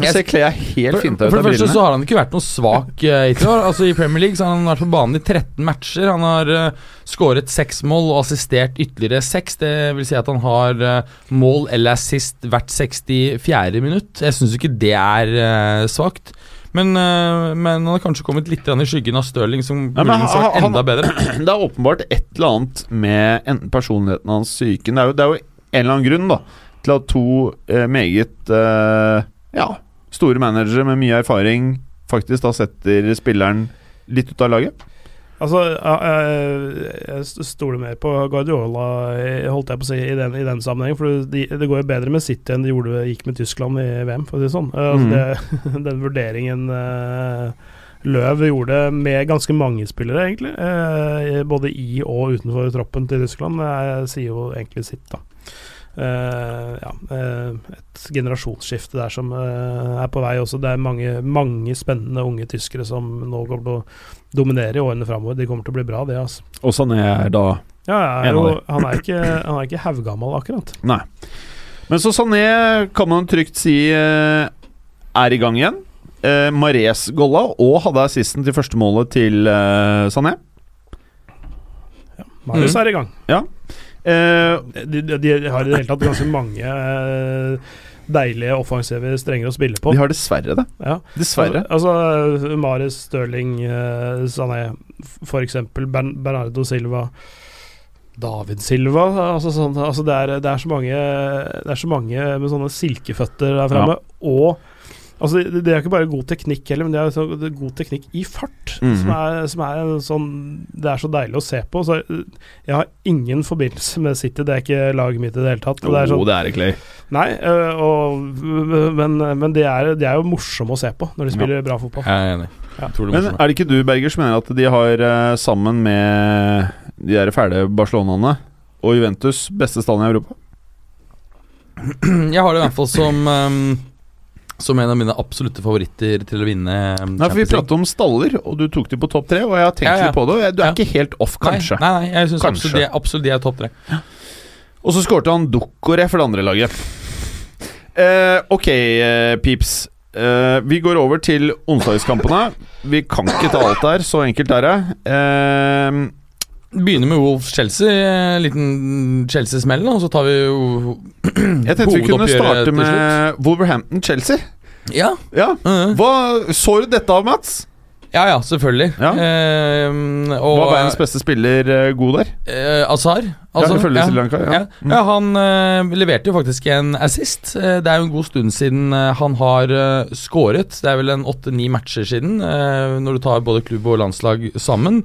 Jeg- ser Clay er helt For, finta ut for det første så har han ikke vært noe svak uh, hittil. Altså I Premier League så har han vært på banen i 13 matcher. Han har uh, skåret seks mål og assistert ytterligere seks. Det vil si at han har uh, mål eller assist hvert 64. minutt. Jeg syns ikke det er uh, svakt. Men, eh, men han har kanskje kommet litt i skyggen av Stirling, som Ja, muligens har vært enda bedre. Det er åpenbart et eller annet med enten personligheten hans, psyken det, det er jo en eller annen grunn da til at to eh, meget eh, ja, store managere med mye erfaring faktisk da setter spilleren litt ut av laget. Altså, jeg, jeg stoler mer på Guardiola, eh, holdt jeg på å si, i den, i den sammenheng. For de, det går jo bedre med City enn det gjorde, gikk med Tyskland i VM, for å si det sånn. Mm. altså, Mhm. det, den vurderingen eh, Løv gjorde med ganske mange spillere, egentlig. Eh, både i og utenfor troppen til Tyskland. jeg sier jo egentlig sitt, da. Eh, ja, eh, et generasjonsskifte der som eh, er på vei også. Det er mange, mange spennende unge tyskere som nå kommer til å dominere i årene framover. De kommer til å bli bra, det. altså. Og Sané er da Ja, er jo, han er ikke, han er ikke haugammal, akkurat. Nei. Men så Sané kan man trygt si er i gang igjen. Eh, Mares golla og hadde assisten til første målet til eh, Sané. Marius Mm. er i gang. Eh, De, de, de har i det hele tatt ganske mange eh, deilige offensive strenger å spille på. de har dessverre det. Ja. Dessverre. Altså, altså Mares, Stirling, uh, Sané, f.eks. Bern Bernardo Silva David Silva altså sånn, altså det, er, det, er så mange, det er så mange med sånne silkeføtter der framme. Og altså, det, det er ikke bare god teknikk heller, men det er så, det er god teknikk i fart. Mhm. som, er, som er en sånn Det er så deilig å se på. Så jeg har ingen forbindelse med City, det er ikke laget mitt i det hele tatt. Jo, det er sånn, det er det, Clay. Nei, øh, og, men, men de, er, de er jo morsomme å se på når de spiller bra fotball. Jeg er enig. Ja. Men er det ikke du, Berger, som mener at de har, eh, sammen med de der fæle Barcelonaene og Juventus, beste stallen i Europa? Jeg har det i hvert fall som um, Som en av mine absolutte favoritter til å vinne um, Nei, for Vi pratet om staller, og du tok de på topp tre. Og jeg har tenkt Ja, ja. litt på det, og jeg, du er Ja. ikke helt off, kanskje. Nei, nei, jeg syns absolutt, de- absolutt de er topp tre. Og så skårte han Dukkore for det andre laget. Uh, ok, uh, Pips. Uh, vi går over til onsdagskampene. Vi kan ikke ta alt der, så enkelt er det. Eh, Begynner med Wolf Chelsea, En liten Chelsea-smell, og så tar vi jo jeg tenkte vi kunne starte med Wolverhampton-Chelsea. Ja, Ja. Hva Så du dette av, Mats? ja, ja selvfølgelig. Ja. Eh, og Var verdens beste spiller eh, god der? eh, Azar. Ja, ja, Sri Lanka, ja. Ja, Mm. ja han eh, leverte jo faktisk en assist. Eh, det er jo en god stund siden eh, han har uh, skåret. Det er vel en åtte-ni matcher siden, eh, når du tar både klubb og landslag sammen.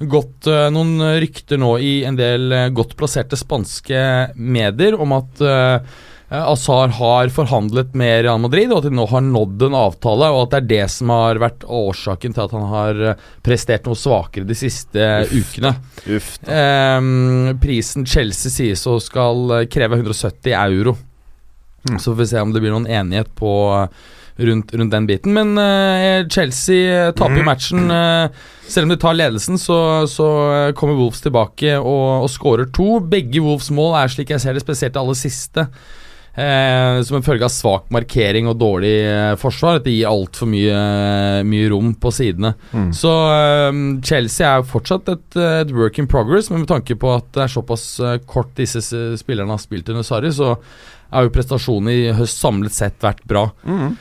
Gått eh, noen rykter nå i en del eh, godt plasserte spanske medier om at eh, Azar har forhandlet med Real Madrid, og at de nå har nådd en avtale, og at det er det som har vært årsaken til at han har prestert noe svakere de siste ukene. Uff. Ehm, prisen Chelsea sies å skal kreve 170 euro. Mm. Så får vi se om det blir noen enighet på rundt, rundt den biten. Men uh, Chelsea eh, taper jo matchen. Uh, selv om de tar ledelsen, så, så kommer Wolves tilbake og, og skårer to. Begge Wolves mål er slik jeg ser det, spesielt det aller siste. Eh, som en følge av svak markering og dårlig eh, forsvar. At det gir altfor mye, eh, mye rom på sidene. Mm. Så Chelsea er jo fortsatt et, et work in progress, men med tanke på at det er såpass kort disse spillerne har spilt under Sarri, så er jo prestasjonen i høst samlet sett vært bra. Mm.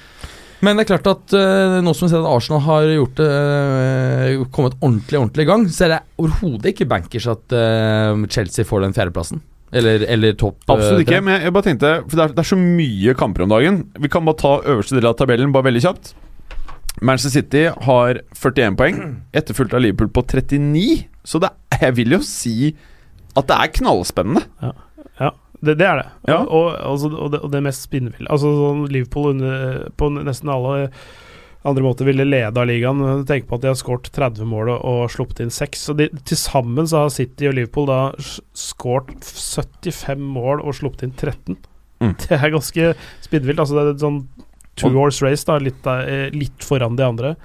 Men det er klart at uh, nå som vi ser at Arsenal har gjort det uh, kommet ordentlig ordentlig i gang, så er det overhodet ikke bankers at uh, Chelsea får den fjerdeplassen. Eller, eller topp Absolutt ikke, men jeg, bare tenkte For det er, det er så mye kamper om dagen. Vi kan bare ta øverste del av tabellen, bare veldig kjapt. Manchester City har 41 poeng, etterfulgt av Liverpool på 39. Så det, jeg vil jo si at det er knallspennende. Det, det er det. Ja. Og, og, altså, og, det, og det mest spinnville Altså sånn Liverpool under, på nesten alle andre måter ville lede av ligaen. Tenk på at de har skåret 30 mål og, sluppet inn 6. Så de, til sammen så har City og Liverpool da skåret 75 mål og sluppet inn 13. Mm. Det er ganske spinnvilt. Altså det er et sånn two horse race, da. Litt, eh, litt foran de andre.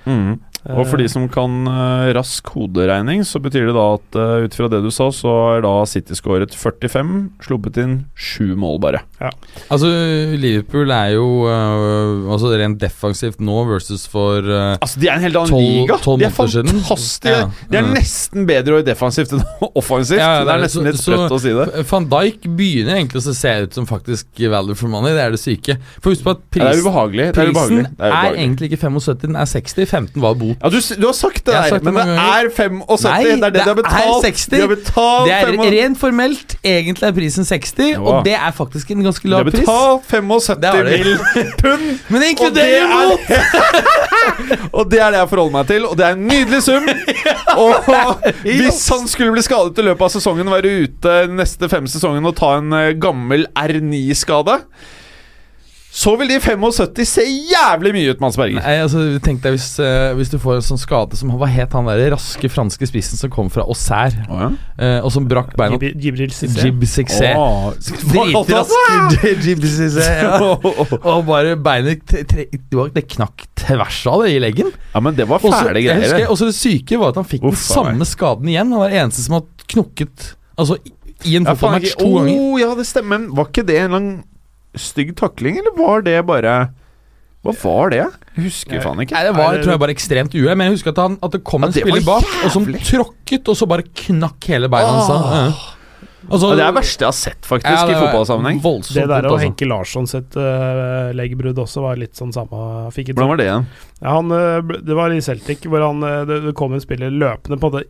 Og for de som kan eh, rask hoderegning, så betyr det da at uh, ut fra det du sa, så er da City skåret 45, sluppet inn 7 mål bare. Altså, Liverpool er jo uh, altså rent defensivt nå versus for uh, Altså, de er en helt annen Tolv- liga! tolv De er fantastiske! Ja. De er nesten bedre og defensivt enn offensivt. Ja, det, det er er- nesten så- litt sprøtt å si det. Van Dijk begynner egentlig å se ut som faktisk value for money. Det er det syke. For husk på at Ja, det er prisen, ubehagelig. Det er, prisen er, Det er egentlig ikke 75, den er 60. 15 var bot. Ja, du, du har sagt det har der, sagt det men det er 75. Nei, det er det, det de har betalt. er 60. De har betalt Det er rent formelt. Egentlig er prisen 60, Ja. og det er faktisk en ganske De har lav pris. betalt 75 Det har de. mill. pund! Men det Og det, inkluderer mot. er, og det er det jeg forholder meg til, og det er en nydelig sum. Og hvis han skulle bli skadet i løpet av sesongen, være ute neste fem sesongen og ta en eh, gammel R9-skade så vil de 75 se jævlig mye ut, Mads Berger. Nei, altså Tenk deg hvis, uh, hvis du får en sånn skade som Hva het han der raske franske spissen som kom fra Auxerre, Oh, ja. uh, og som brakk beina Gib- Gibril Cissé. Jib Sixé. Åh, Dritrask Jib Sixé, ja. Og bare beinet tre- tre- det knakk tvers av det i leggen. Ja, men det var fæle greier. Og så det syke var at han fikk den Uff, meg. samme skaden igjen. Han var den eneste som har knukket Altså i- en fotballmatch ja, to ganger. Å, ja, det stemmer. Men var ikke det en lang stygg takling, eller var det bare Hva var det? Jeg husker faen ikke. Nei, Det var tror jeg bare ekstremt uhell. Men jeg husker at, han, at det kom Ja, en det spiller bak, og som tråkket, og så bare knakk hele beina hans. Ja. Altså, Ja, det er det verste jeg har sett, faktisk, ja, i fotballsammenheng. Voldsomt Det der og altså. Henke Larsson sitt uh, leggbrudd også var litt sånn samme Fikk Hvordan var det igjen? Ja, han, eh, det var i Celtic hvor han, eh, det, det kom en spiller løpende på en måte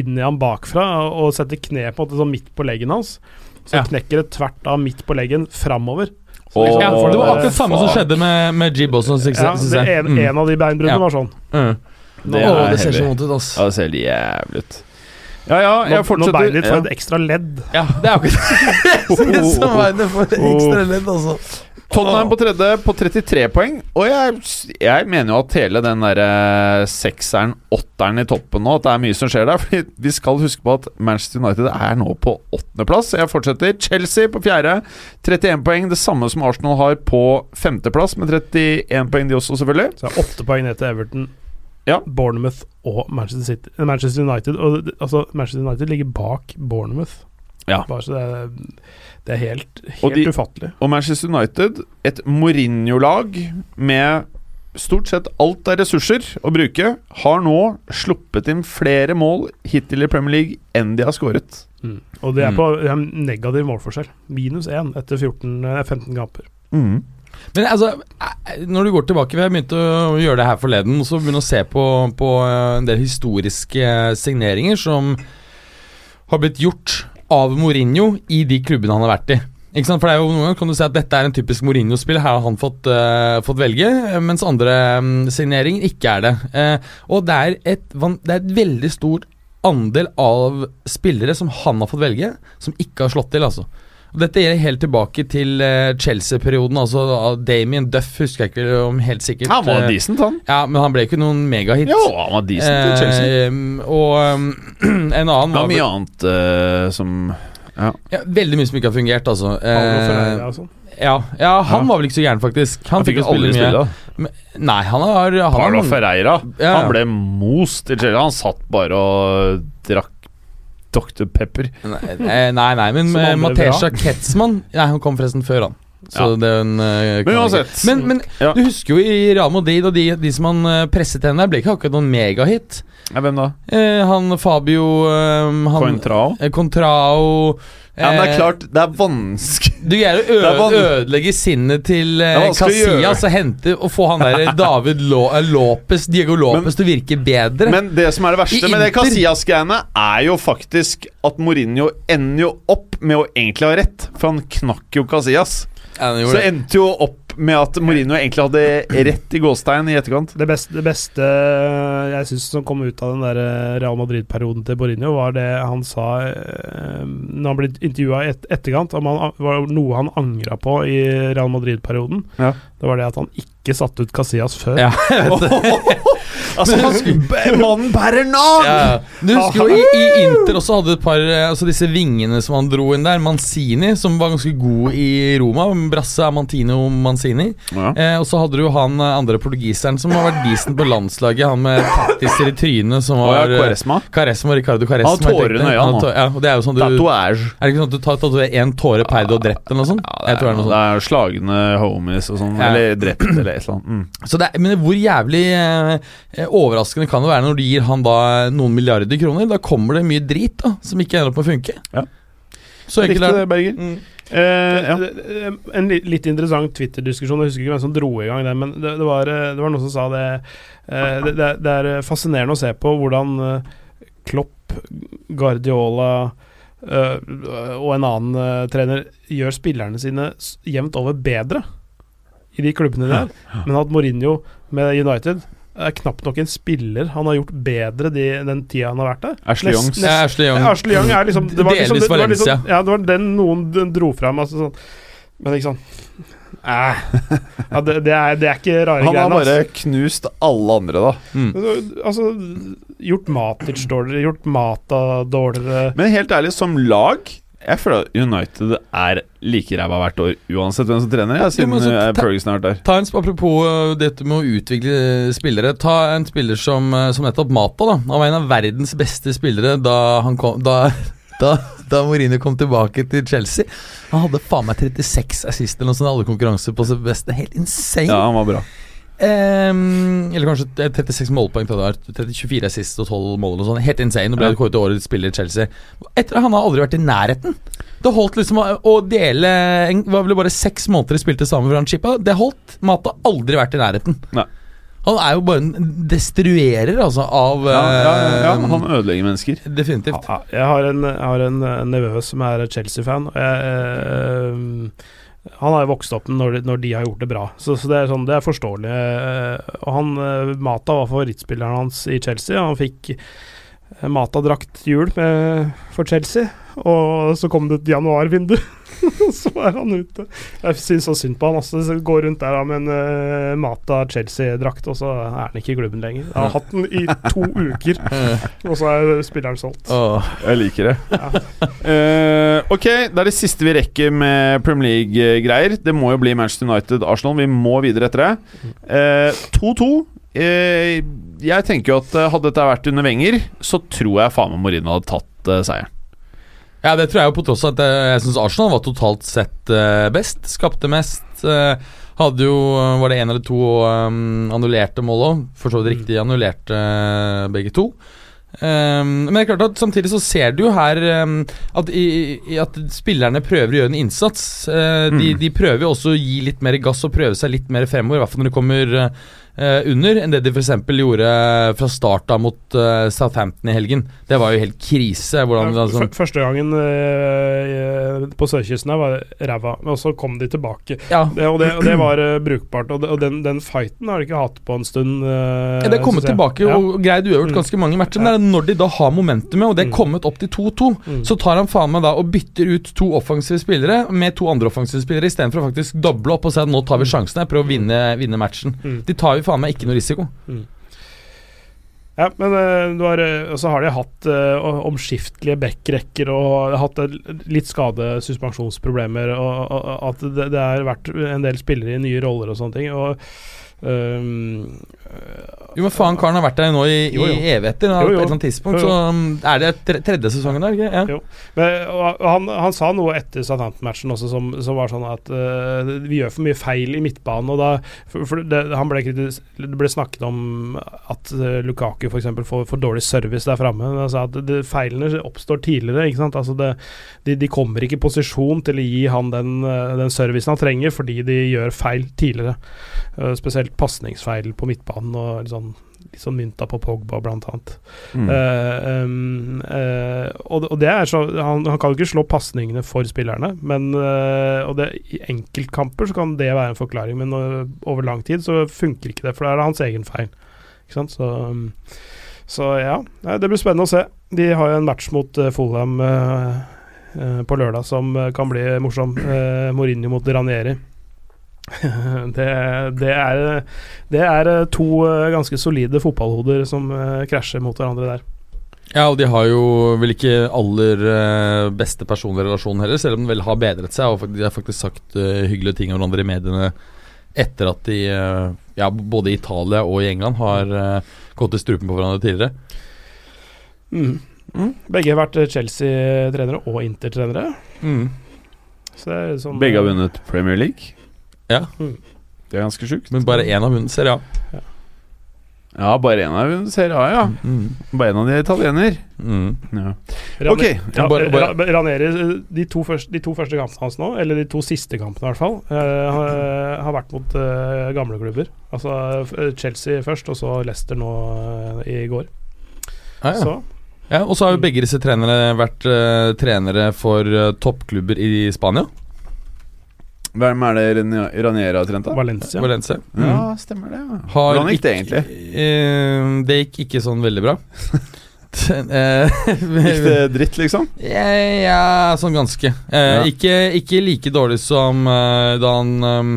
inn i ham bakfra og setter kneet på en måte sånn midt på leggen hans. Så Ja. knekker det tvert av midt på leggen framover. Så Åh, Ja, får det var akkurat akkurat samme som skjedde med, med Jib også. Synes, ja, synes det Ja, en, en av de beinbruddene Ja. var sånn. Mm. Det Åh, det ser så heavy. vondt ut, ass. Ja, det ser jævlig ut. Ja, ja, Når, jeg når fortsetter. beinet ditt får Ja. et ekstra ledd. Ja, det er akkurat det som beinet for ekstra ledd, altså. Tottenham på tredje på 33 poeng. Og jeg, jeg mener jo at hele den der eh, sekseren, åtteren i toppen nå, at det er mye som skjer der. Fordi vi skal huske på at Manchester United er nå på åttendeplass. Jeg fortsetter. Chelsea på fjerde, 31 poeng. Det samme som Arsenal har på femteplass, med 31 poeng de også, selvfølgelig. Så det er åtte poeng ned til Everton, Ja. Bournemouth og Manchester, City, Manchester United. Og altså, Manchester United ligger bak Bournemouth. Ja. Bare så det er, det er helt, Og helt de- ufattelig. Og Manchester United, et Mourinho-lag med stort sett alt av ressurser å bruke, har nå sluppet inn flere mål hittil i Premier League enn de har skåret. Mm. Og det er Mm. på det er negativ målforskjell. Minus én etter 14, eh, 15 kamper. Men altså, eh, når du går tilbake Vi har begynt å gjøre det her forleden, og så begynne å se på, på eh, en del historiske eh, signeringer som har blitt gjort av Mourinho i de klubbene han har vært i. Ikke sant? For det er jo Noen ganger kan du si at dette er en typisk Mourinho-spill. Her har han fått, uh, fått velge, eh, mens andre um, signeringer ikke er det. Uh, og det er, et, det er et veldig stort andel av spillere som han har fått velge, som ikke har slått til. altså Dette gjelder helt tilbake til eh, Chelsea-perioden. altså Damien Duff husker jeg ikke om helt sikkert. Han var eh, decent, han. ja, Men han ble ikke noen megahit. Jo, han var decent i Chelsea. Eh, og um, en annen Det var var mye annet uh, som ja, Veldig mye som ikke har fungert, altså. Paulo Eh, Ferreira sånn. ja, ja, han Ja. var vel ikke så gæren, faktisk. Han, fikk jo aldri spille spille. Nei, han har, han Paulo Ferreira. Ja. Han ble most i Chelsea. Han satt bare og drakk Dr. Pepper. Nei, nei, nei men eh, Matesha Ketzmann Nei, han kom forresten før han. Så Ja. det er en eh, Men uansett. Men, men Ja. du husker jo i Real Madrid og de, de som han uh, presset henne der, ble ikke akkurat noen megahit. Ja, hvem da? Eh, han Fabio eh, han, Contrao. eh, Contrao Ja, men det er eh, klart, det er vanskelig Du greier å Det ø- van- ødelegge sinnet til eh. Casillas og hente og få han der David Lo eh, Lopez, Diego Lopez til å virke bedre. Men det som er det verste I med det Casillas-greiene, er jo faktisk at Mourinho ender jo opp med å egentlig ha rett, for han knakk jo Casillas. Ja, Så endte jo opp med at Mourinho egentlig hadde rett i gåstein i etterkant. Det beste, det beste jeg syns som kom ut av den der eh, Real Madrid-perioden til Mourinho, var det han sa eh, Når han ble intervjua i et, etterkant, om han, var noe han angra på i Real Madrid-perioden. Ja. Det var det at han ikke satte ut Casillas før. Ja, jeg vet det. Altså, han, mannen bærer navn! Ja. Du husker jo i, i Inter også hadde et par eh, Altså disse vingene som han dro inn der. Manzini, som var ganske god i Roma. Brasse Amantino Manzini. Ja. Eh, og så hadde du han eh, andre portugiseren som har vært decent på landslaget. Han med tattiser i trynet som var ja, eh, Quaresma. Caresma, Ricardo Caresma. Han har tårer i øynene, tå- Ja, og det er jo sånn du Tatuage. Er det ikke sånn at du tar tatoverer én tåre per du har drept, eller noe sånt? Ja, det, jeg tror det er er, er slagne homies og sånn. Ja. Eller drept eller et eller annet. Mm. Så det er, men hvor jævlig eh, overraskende kan det være når du gir han da noen milliarder kroner? Da kommer det mye drit da som ikke ender opp med å funke. Ja. Så enkelt er det, det. Berger. Mm. Eh, ja. Det- det- En litt interessant Twitter-diskusjon, jeg husker ikke hvem som dro i gang den, men det, det, var, eh, det var noen som sa det eh, det, det, er- det er fascinerende å se på hvordan eh, Klopp, Guardiola eh, og en annen eh, trener gjør spillerne sine jevnt over bedre i de klubbene der, men at Mourinho med United er knapt nok en spiller han har gjort bedre de, den tida han har vært der. Ashley Youngs. Ja, Ashley Young. Ja, Ashley Young er liksom Det var liksom, Delvis det, det liksom Ja, det var den noen dro fram. Altså sånn Men ikke sånn Eh. Ja, det, det, er, det er ikke rare greiene. Han har bare bare knust alle andre, da. Mm. altså, gjort Matic dårligere, gjort Mata dårligere. Men helt ærlig, som lag Jeg føler at United er like ræva hvert år, uansett hvem som trener. Ja, siden jo, eh, Ferguson har vært der. Ta en, Apropos øh, dette med å utvikle spillere. Ta en spiller som, øh, som nettopp Mata. da Han var en av verdens beste spillere da, han kom, da, da, da Mourinho kom tilbake til Chelsea. Han hadde faen meg 36 assist eller noe sånt i alle konkurranser på sitt beste. Helt insane. Ja, han var bra. Ehm, eller kanskje eh, 36 målpoeng. det var. 24 assist og 12 mål. Og noe Helt insane. Nå ble Ja. det kåret til årets spiller i Chelsea. Etter Han har aldri vært i nærheten. Det holdt liksom å, å dele var vel bare seks måneder de spilte sammen for han chippa. Det holdt. Mata har aldri vært i nærheten. Nei. Han er jo bare en destruerer, altså, av Ja, ja, ja, ja, eh, han ødelegger mennesker. Definitivt. Ja, jeg har en, jeg har en eh, nevø som er Chelsea-fan. og jeg, eh, Han har jo vokst opp når, de- når de har gjort det bra, så, så det, er sånn, det er forståelig. eh, Og han, eh, Mata var favorittspilleren hans i Chelsea. Han fikk eh, Mata-drakt jul for Chelsea, og så kom det et januarvindu. så er han ute. Jeg syns så synd på han. Altså. Går rundt der da med en uh, Mata Chelsea-drakt, og så er han ikke i klubben lenger. Jeg har hatt den i to uker, Eh, og så er spilleren solgt. åh. Jeg liker det. Ja. Uh, ok, det er det siste vi rekker med Premier League-greier. Det må jo bli Manchester United-Arsenal. Vi må videre etter det. Eh, 2-2. Uh, jeg tenker jo at eh, hadde dette vært under Wenger, så tror jeg faen meg Mourinho hadde tatt eh, seieren. Ja, det tror jeg jo på tross av at eh, jeg syns Arsenal var totalt sett eh, best. Skapte mest. eh, hadde jo Var det én eller to um, annullerte mål òg? For så vidt riktig annullerte begge to. Um, men det er klart at samtidig så ser du jo her um, at, i, i, at spillerne prøver å gjøre en innsats. De, Mm. de prøver jo også å gi litt mer gass og prøve seg litt mer fremover, i hvert fall når det kommer under, enn det de f.eks. gjorde fra start av mot eh, Southampton i helgen. Det var jo helt krise. Hvordan, Ja, sånn. Første gangen eh, på sørkysten her var ræva, men så kom de tilbake. ja, Det, og, det, og det var eh, brukbart. Og, det, og den, den fighten har de ikke hatt på en stund. eh, Ja, det er kommet tilbake Ja. og greid uavgjort Mm. ganske mange matcher. Men når de da har momentumet, og det er Mm. kommet opp til 2-2, Mm. så tar han faen meg da og bytter ut to offensive spillere med to andre offensive spillere, istedenfor å faktisk doble opp og si at nå tar vi sjansen her, prøve å vinne, vinne matchen. Mm. De tar jo faen meg ikke noe risiko. Ja, men eh, har, eh, så har de hatt uh, omskiftelige backrekker og hatt litt skade, suspensjonsproblemer, og, og, at det, det har vært en del spillere i nye roller og sånne ting. Og Jo, men faen, karen har vært der nå i, Jo, jo. i evigheter. På et eller annet tidspunkt Jo, så um, er det tre, tredje sesongen der, ikke? Ja. Jo. Men, han, han sa noe etter Southampton-matchen også som, som var sånn at uh, vi gjør for mye feil i midtbanen. Og da, for, for det, han ble, det ble snakket om at uh, Lukaku f.eks. får for dårlig service der framme. Han sa at det, feilene oppstår tidligere. Ikke sant? Altså det, de, de kommer ikke i posisjon til å gi han den, eh, den servicen han trenger, fordi de gjør feil tidligere. Uh, spesielt pasningsfeil på midtbanen og litt sånn, litt sånn mynta på Pogba, blant annet. Mm. Uh, um, uh, og, det- og det er så Han, han kan jo ikke slå pasningene for spillerne, men uh, Og det, i enkeltkamper så kan det være en forklaring, men øh, over lang tid så funker ikke det, for da er det hans egen feil. Ikke sant? Så, um, så ja, det blir spennende å se. De har jo en match mot Fulham eh, eh, på lørdag som eh, kan bli morsom. Mourinho mot Ranieri. det, det, er, det er eh, to eh, ganske solide fotballhoder som eh, krasjer mot hverandre der. Ja, og de har jo vel ikke aller beste personlige relasjon heller, selv om de vel har bedret seg. Og de har faktisk sagt hyggelige ting om hverandre i mediene etter at de, ja, både i Italia og i England, har gått i strupen på hverandre tidligere. Mm. Begge har vært Chelsea-trenere og Inter-trenere. Mm. sånn, Begge har vunnet Premier League. Ja, Det er ganske sjukt. men bare én har vunnet Serie A. Ja, bare én har vunnet Serie A, ja. Mm. Bare en av de er italiener. Mm. Ja. Rane- Ok, Ja, bare- bare- Ra- Ranieri, eh, de to, første, de to første kampene hans nå, eller de to siste kampene i hvert fall, uh, har, vært mot uh, gamle klubber. Altså Chelsea først, og så Leicester nå uh, i går. Ja, ja. Så Ja, og så har jo begge disse trenere vært trenere for toppklubber i Spania. Hvem er det Rani- Ranieri har trent, da? Valencia. Valencia. Ja, stemmer det. Ja. Hvordan gikk det egentlig? Eh, det gikk ikke sånn veldig bra. Eh, Gikk det dritt, liksom? ja, ja, sånn ganske. Eh, Ja. ikke, ikke like dårlig som uh, da han um,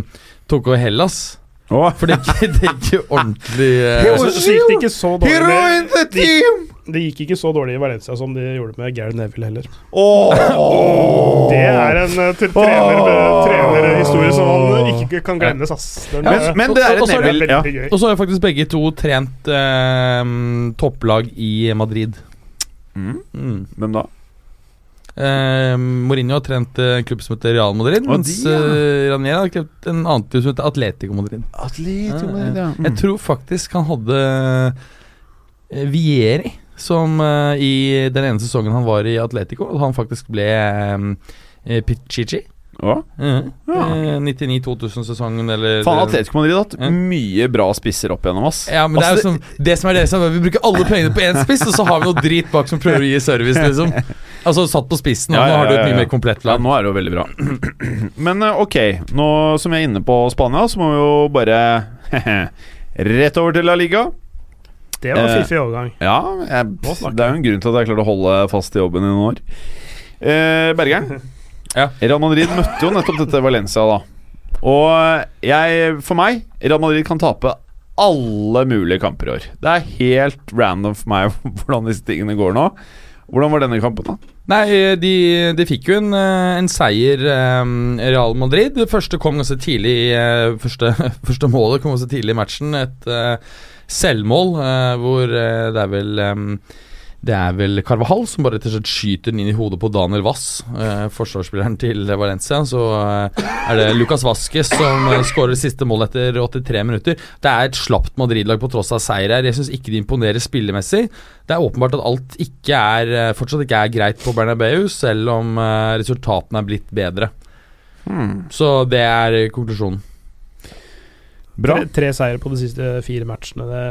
tok over Hellas. Oh. For det gikk, det gikk jo ordentlig eh, Så, så gikk det ikke så dårlig Hero in the team! Det gikk ikke så dårlig i Valencia som de gjorde med Gary Neville heller. Åh. Det er en uh, trener, som man ikke kan glemmes, ass. Den, Men, eh, men det er et Neville ja. gøy. Og så har jo faktisk begge to trent eh, topplag i Madrid. mm. Mm. Hvem da? Eh, Mourinho har trent eh, en klubb som heter Real Madrid, Oh, mens de, ja. eh, Ranier har trent en annen klubb som heter Atletico Madrid. Atletico Ja, Madrid, ja. Jeg tror faktisk han hadde eh, Vieri som eh, i den ene sesongen han var i Atletico, at han faktisk ble eh, Pichichi. Åh. Mhm. Ja. Eh, 99-2000-sesongen, eller Faen, Atletico Madrid har hatt Ja. mye bra spisser opp gjennom oss. Ja, men det er jo Altså, sånn Det som er det som er Vi bruker alle pengene på én spiss, og så har vi noe drit bak som prøver å gi service, liksom. Altså satt på spissen, og Ja, nå ja, har du et mye mer komplett Ja, lag. nå er det jo veldig bra. Men eh, ok, nå som jeg er inne på Spania, så må vi jo bare Rett over til La Liga. Det var eh, fiffig overgang. Ja, jeg, det er jo en grunn til at jeg klarte å holde fast i jobben i noen år. Eh, Bergeren. Ja. Real Madrid møtte jo nettopp dette Valencia, da. Og jeg, for meg, Real Madrid kan tape alle mulige kamper i år. Det er helt random for meg hvordan disse tingene går nå. Hvordan var denne kampen, da? Nei, de, de fikk jo en, eh, en seier, um, Real Madrid. Det første kom ganske tidlig eh, Første, første målet kom ganske tidlig i matchen. Et eh, selvmål eh, hvor eh, det er vel det er vel Carvahall som bare rett og slett skyter den inn i hodet på Daniel Wass, eh, forsvarsspilleren til Valencia. Så eh, er det Lucas Vasques som eh, skårer siste målet etter 83 minutter. Det er et slapt Madrid-lag på tross av seier her. Jeg syns ikke de imponerer spillemessig. Det er åpenbart at alt ikke er, eh, fortsatt ikke er greit på Bernabeu, selv om eh, resultatene er blitt bedre. Hmm. Så det er konklusjonen. Bra. Tre, tre seire på de siste fire matchene. Det,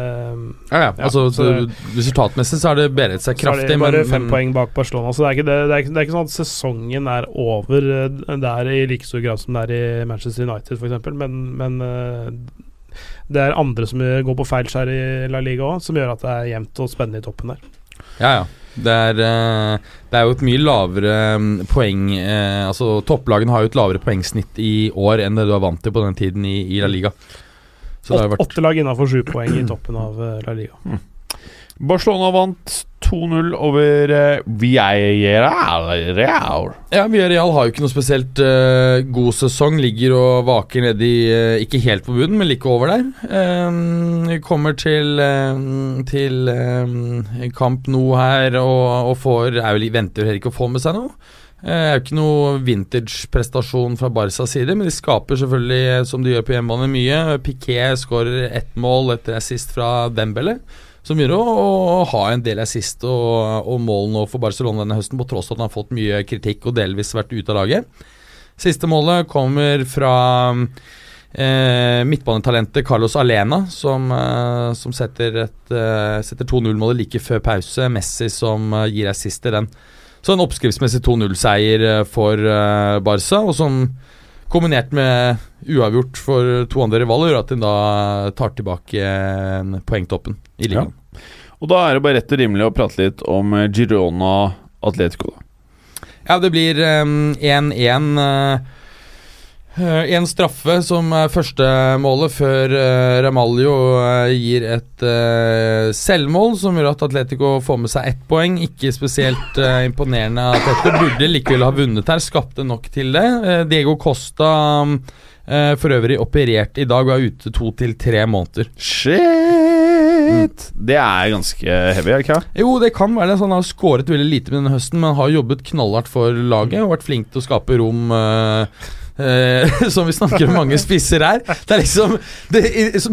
Ja, ja. Ja, altså, så- resultatmessig så har det bedret seg så er kraftig. det bare men- fem men- poeng bak Barcelona. Så det er, ikke det, er ikke, det er ikke sånn at sesongen er over eh, der i like stor grad som det er i Manchester United, f.eks. Men, men eh, det er andre som går på feil skjær i La Liga òg, som gjør at det er jevnt og spennende i toppen der. Ja, ja. Det er, eh, det er jo et mye lavere mm, poeng Altså Topplagene har jo et lavere poengsnitt i år enn det du er vant til på den tiden i, i La Liga. Så det har jo Åtte, vært åtte lag innafor sju poeng i toppen av eh, La Liga. Barcelona vant 2-0 over uh, Villarreal. Ja, Villarreal har jo ikke noe spesielt uh, god sesong. Ligger og vaker nedi uh, Ikke helt på bunnen, men like over der. Um, vi kommer til, eh, til eh, kamp nå her og, og får er vel, Venter heller ikke å få med seg noe. Eh, Det er jo ikke noe vintage-prestasjon fra Barcas side, men de skaper selvfølgelig, eh, som de gjør på hjemmebane, mye. Piquet skårer ett mål etter assist fra Dembele, som gjør å, ha en del assist og, og mål nå for Barcelona denne høsten, på tross av at han har fått mye kritikk og delvis vært ute av laget. Siste målet kommer fra eh, midtbanetalentet Carlos Alena, som, eh, som setter, et, eh, setter 2-0-målet like før pause. Messi som eh, gir assist til den. Så en oppskriftsmessig 2-0-seier eh, for eh, Barca, og som kombinert med uavgjort for to andre rivaler, at de da tar tilbake poengtoppen i ligaen. Og da er det bare rett og rimelig å prate litt om eh, Girona Atletico. Da. Ja, det blir eh, 1-1. En straffe som er første målet før uh, Ramaljo eh, gir et eh, selvmål som gjør at Atletico får med seg ett poeng. Ikke spesielt eh, imponerende at dette burde likevel ha vunnet her. Skapte nok til det. Eh, Diego Costa eh, for øvrig operert i dag og er ute to til tre måneder. Shit! Det er ganske heavy, er det ikke? Jo, det kan være det. Han har skåret veldig lite med denne høsten, men har jobbet knallhardt for laget og vært flink til å skape rom. eh, eh, som vi snakker om mange spisser her. Det er liksom det,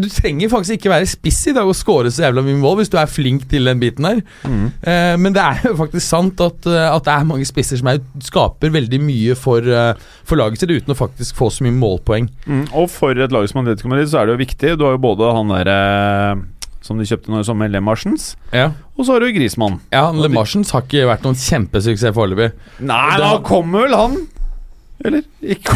Du trenger faktisk ikke være spiss i dag og score så jævla mye mål hvis du er flink til den biten her. Eh, men det er jo faktisk sant at, eh, at det er mange spisser som er, skaper veldig mye for, eh, for laget sitt uten å faktisk få så mye målpoeng. Mm. Og for et lag som Atletico Madrid så er det jo viktig. Du har jo både han derre som de kjøpte nå i sommer, Lemarsens, Ja, og så har du Grismann. ja Le Marsens har ikke vært noen kjempesuksess foreløpig. Nei, da kommer vel han! Eller? Ikke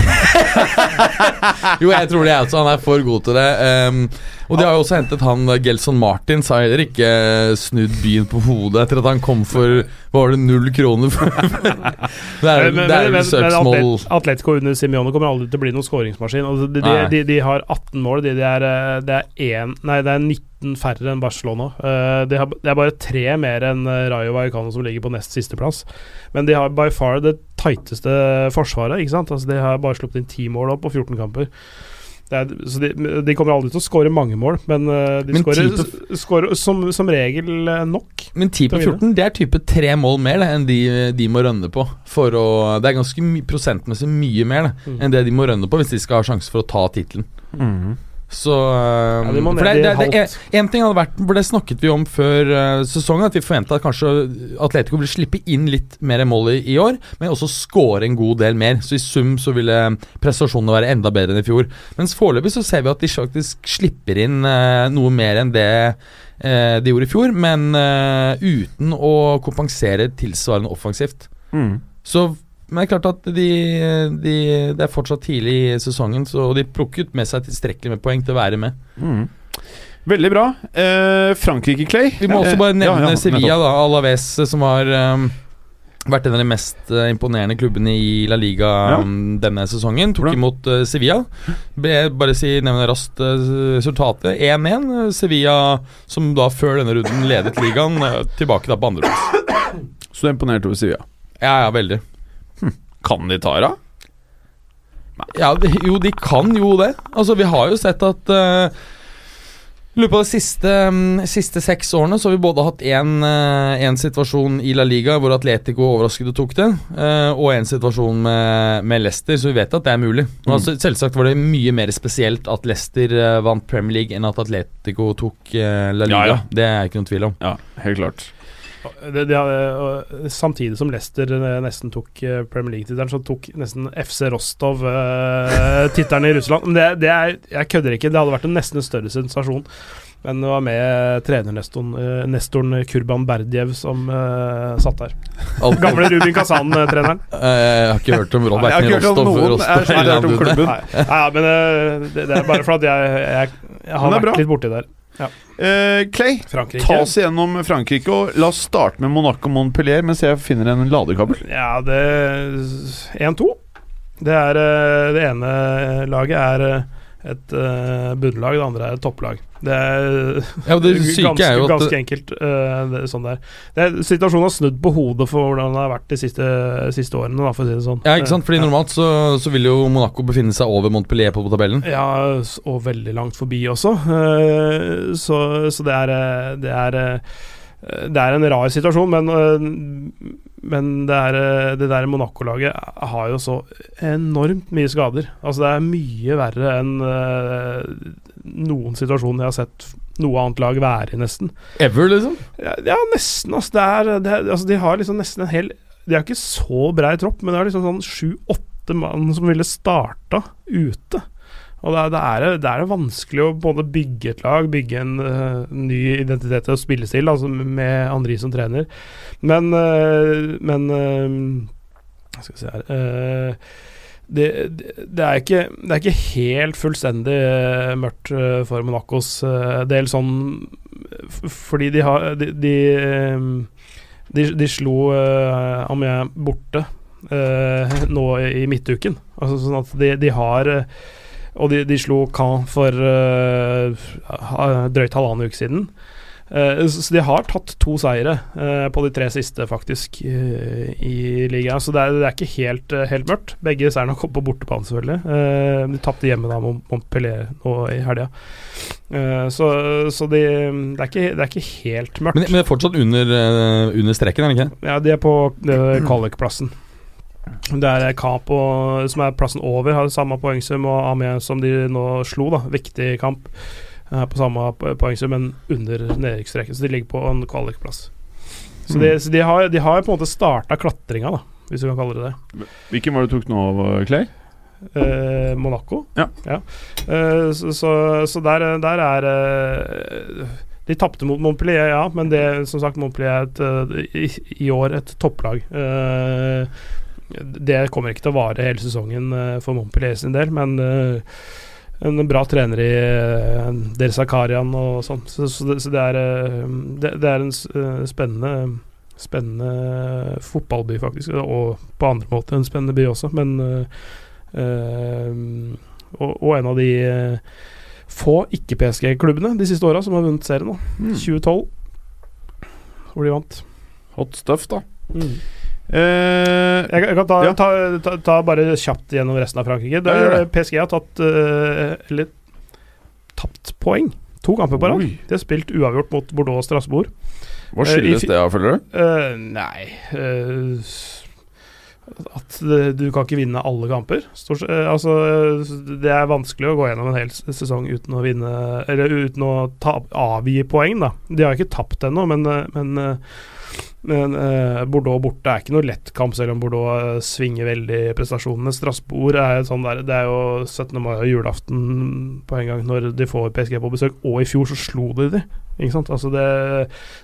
Jo, jeg tror det er også. Han er for god til det. Um, og de har jo også hentet han eh, Gelson Martin, sa har heller ikke eh, snudd byen på hodet etter at han kom for Hva var det, null kroner? For? det er, Men, det er men, vel men søksmål Atlet- Atletico under Simione kommer aldri til å bli noen skåringsmaskin. Altså, de, de, de, de har 18 mål. De, de er, eh, det, er en, nei, det er 19 færre enn Barcelona. Eh, de har, det er bare tre mer enn Rayo Vallecano, som ligger på nest siste plass. Men de har by far det tighteste forsvaret. Ikke sant? Altså, de har bare sluppet inn 10 mål opp på 14 kamper. Det er, så de, de kommer aldri til å skåre mange mål, men eh, de Men skårer, på, skårer som, som regel eh, nok. Men 10 på 14, det er type tre mål mer det, enn de, de må rønne på. For å, det er ganske my prosentmessig mye mer det, Mm. enn det de må rønne på hvis de skal ha sjanse for å ta tittelen. Så Ja, de må ned det, det, det, en, ting hadde vært For det snakket vi om før uh, sesongen, at vi forventa at kanskje Atletico ville slippe inn litt mer mål i, i år, men også score en god del mer. Så i sum så ville prestasjonene være enda bedre enn i fjor. Mens foreløpig så ser vi at de faktisk slipper inn uh, noe mer enn det uh, de gjorde i fjor, men eh, uten å kompensere tilsvarende offensivt. Mm. Så men det er klart at de, de, det er fortsatt tidlig i sesongen, så de plukket med seg tilstrekkelig med poeng til å være med. Mm. Veldig bra. Eh, Frankrike, Clay. Vi må også bare nevne ja, ja, Sevilla, da, Alaves, som har um, vært en av de mest eh, imponerende klubbene i La Liga Ja. um, denne sesongen. Tok Hvordan? imot uh, Sevilla. Be, bare si, nevne raskt uh, resultatet. 1-1. Eh, Sevilla, som da før denne runden ledet ligaen, tilbake da på andreplass. Så du er imponert over Sevilla. Ja, ja, veldig. Kan de ta det? Ja, jo, de kan jo det. Altså, vi har jo sett at uh, løpet av de siste, um, siste seks årene så har vi både hatt én situasjon i La Liga hvor Atletico overrasket og tok det, uh, og en situasjon med, med Leicester, så vi vet at det er mulig. Mm. Altså, selvsagt var det mye mer spesielt at Leicester uh, vant Premier League enn at Atletico tok eh, La Liga. Ja, ja. Det er ikke noen tvil om. Ja, helt klart. Det, det, samtidig som Leicester eh, nesten tok eh, Premier League-tittelen, så tok nesten FC Rostov uh, tittelen i Russland. Men det, det er, jeg kødder ikke, det hadde vært en nesten større sensasjon. Men det var med trenernestoren uh, Nestoren Kurban Berdjev som uh, satt der. Alt- Gamle Rubin Kazan-treneren. Eh, jeg har ikke hørt om Ron Nei, jeg har ikke hørt om Rostov, noen. Rostov Jeg har ikke hørt om klubben. Nei, ja, men eh, det, det er bare fordi jeg, jeg, jeg har vært bra. litt borti der. Eh, Clay, Frankrike. ta oss igjennom Frankrike, og la oss starte med Monaco Montpellier mens jeg finner en ladekabel. Ja, det 1-2. Det er eh, Det ene laget er eh, et uh, bunnlag, det andre er et topplag. Det er Ja, det ganske, er ganske enkelt uh, det, sånn der. Det er, situasjonen har snudd på hodet for hvordan det har vært de siste, siste årene, da, for å si det sånn. Ja, ikke sant? Fordi normalt så, så vil jo Monaco befinne seg over Montpellier på tabellen. Ja, og veldig langt forbi også. Uh, så, så det er Det er det er en rar situasjon, men, men det, er, eh, det der Monaco-laget har jo så enormt mye skader. Altså Det er mye verre enn eh, noen situasjoner jeg har sett noe annet lag være i, nesten. Ever, liksom? Ja, ja nesten. Altså, det er, det er, altså De har liksom nesten en hel De har ikke så brei tropp, men det er liksom sånn sju-åtte mann som ville starta ute. Og det det, er, det er vanskelig å både bygge et lag, bygge en uh, ny identitet og spillestil, altså med Andri som trener. Men uh, Men uh, skal vi se her det, det, er ikke, det er ikke helt fullstendig mørkt for Monacos del, sånn fordi de har De, de, de, de slo uh, Amie borte nå i midtuken. Altså sånn at de, har Og de, de slo Caen for uh, drøyt halvannen uke siden. Uh, så de har tatt to seire uh, på de tre siste, faktisk, uh, i ligaen. Så det er, det er ikke helt, helt mørkt. Begge seirene kommet på bortebane, selvfølgelig. De tapte hjemme da mot Montpellier nå i helga. Så så de, det, er ikke, det er ikke helt mørkt. Men, men det er fortsatt under, under streken, er det ikke? Ja, de er på uh, kvalikplassen. Det er Capo som er plassen over, har samme poengsum, og Amiens som de nå slo, da. Viktig kamp. eh, på samme poengsum, men under nedrykksstreken, så de ligger på en kvalikplass. Så, de, så de, har, de har på en måte starta klatringa, da, hvis du kan kalle det det. Hvilken var det du tok nå, Clay? Eh, Monaco. Ja. Eh, så, så, så der, der er eh, De tapte mot Montpellier, ja, men det som sagt Montpellier er et, eh, i, i år et topplag. Eh, det kommer ikke til å vare hele sesongen eh, for Montpellier sin del, men eh, en bra trener i uh, Del Zakarian og sånn. Så, så, det, så det, er, eh, det, det er en eh, spennende Spennende fotballby, faktisk. Og på andre måter en spennende by også, men eh, eh, og, og en av de eh, få ikke-PSG-klubbene de siste åra som har vunnet serien nå. Mm. 2012, hvor de vant. Hot stuff, da. Mm. Eh, Jeg, jeg kan ta, Ja. ta, ta, ta bare kjapt gjennom resten av Frankrike. Det, Ja. PSG har tatt uh, Eller tapt poeng. To kamper på rad. De har spilt uavgjort mot Bordeaux og Strasbourg. hva eh, skyldes uh, det, føler du? Eh, nei eh, At du kan ikke vinne alle kamper. Stort, eh, altså, eh, det er vanskelig å gå gjennom en hel sesong uten å vinne Eller uten å ta, avgi poeng, da. De har ikke tapt ennå, men, eh, men, eh, men eh, Bordeaux borte er ikke noe lett kamp, selv om Bordeaux eh, svinger veldig prestasjonene. Strasbourg er sånn der Det er jo 17. mai og julaften på en gang når de får PSG på besøk, og i fjor så slo de de. Ikke sant? Altså det,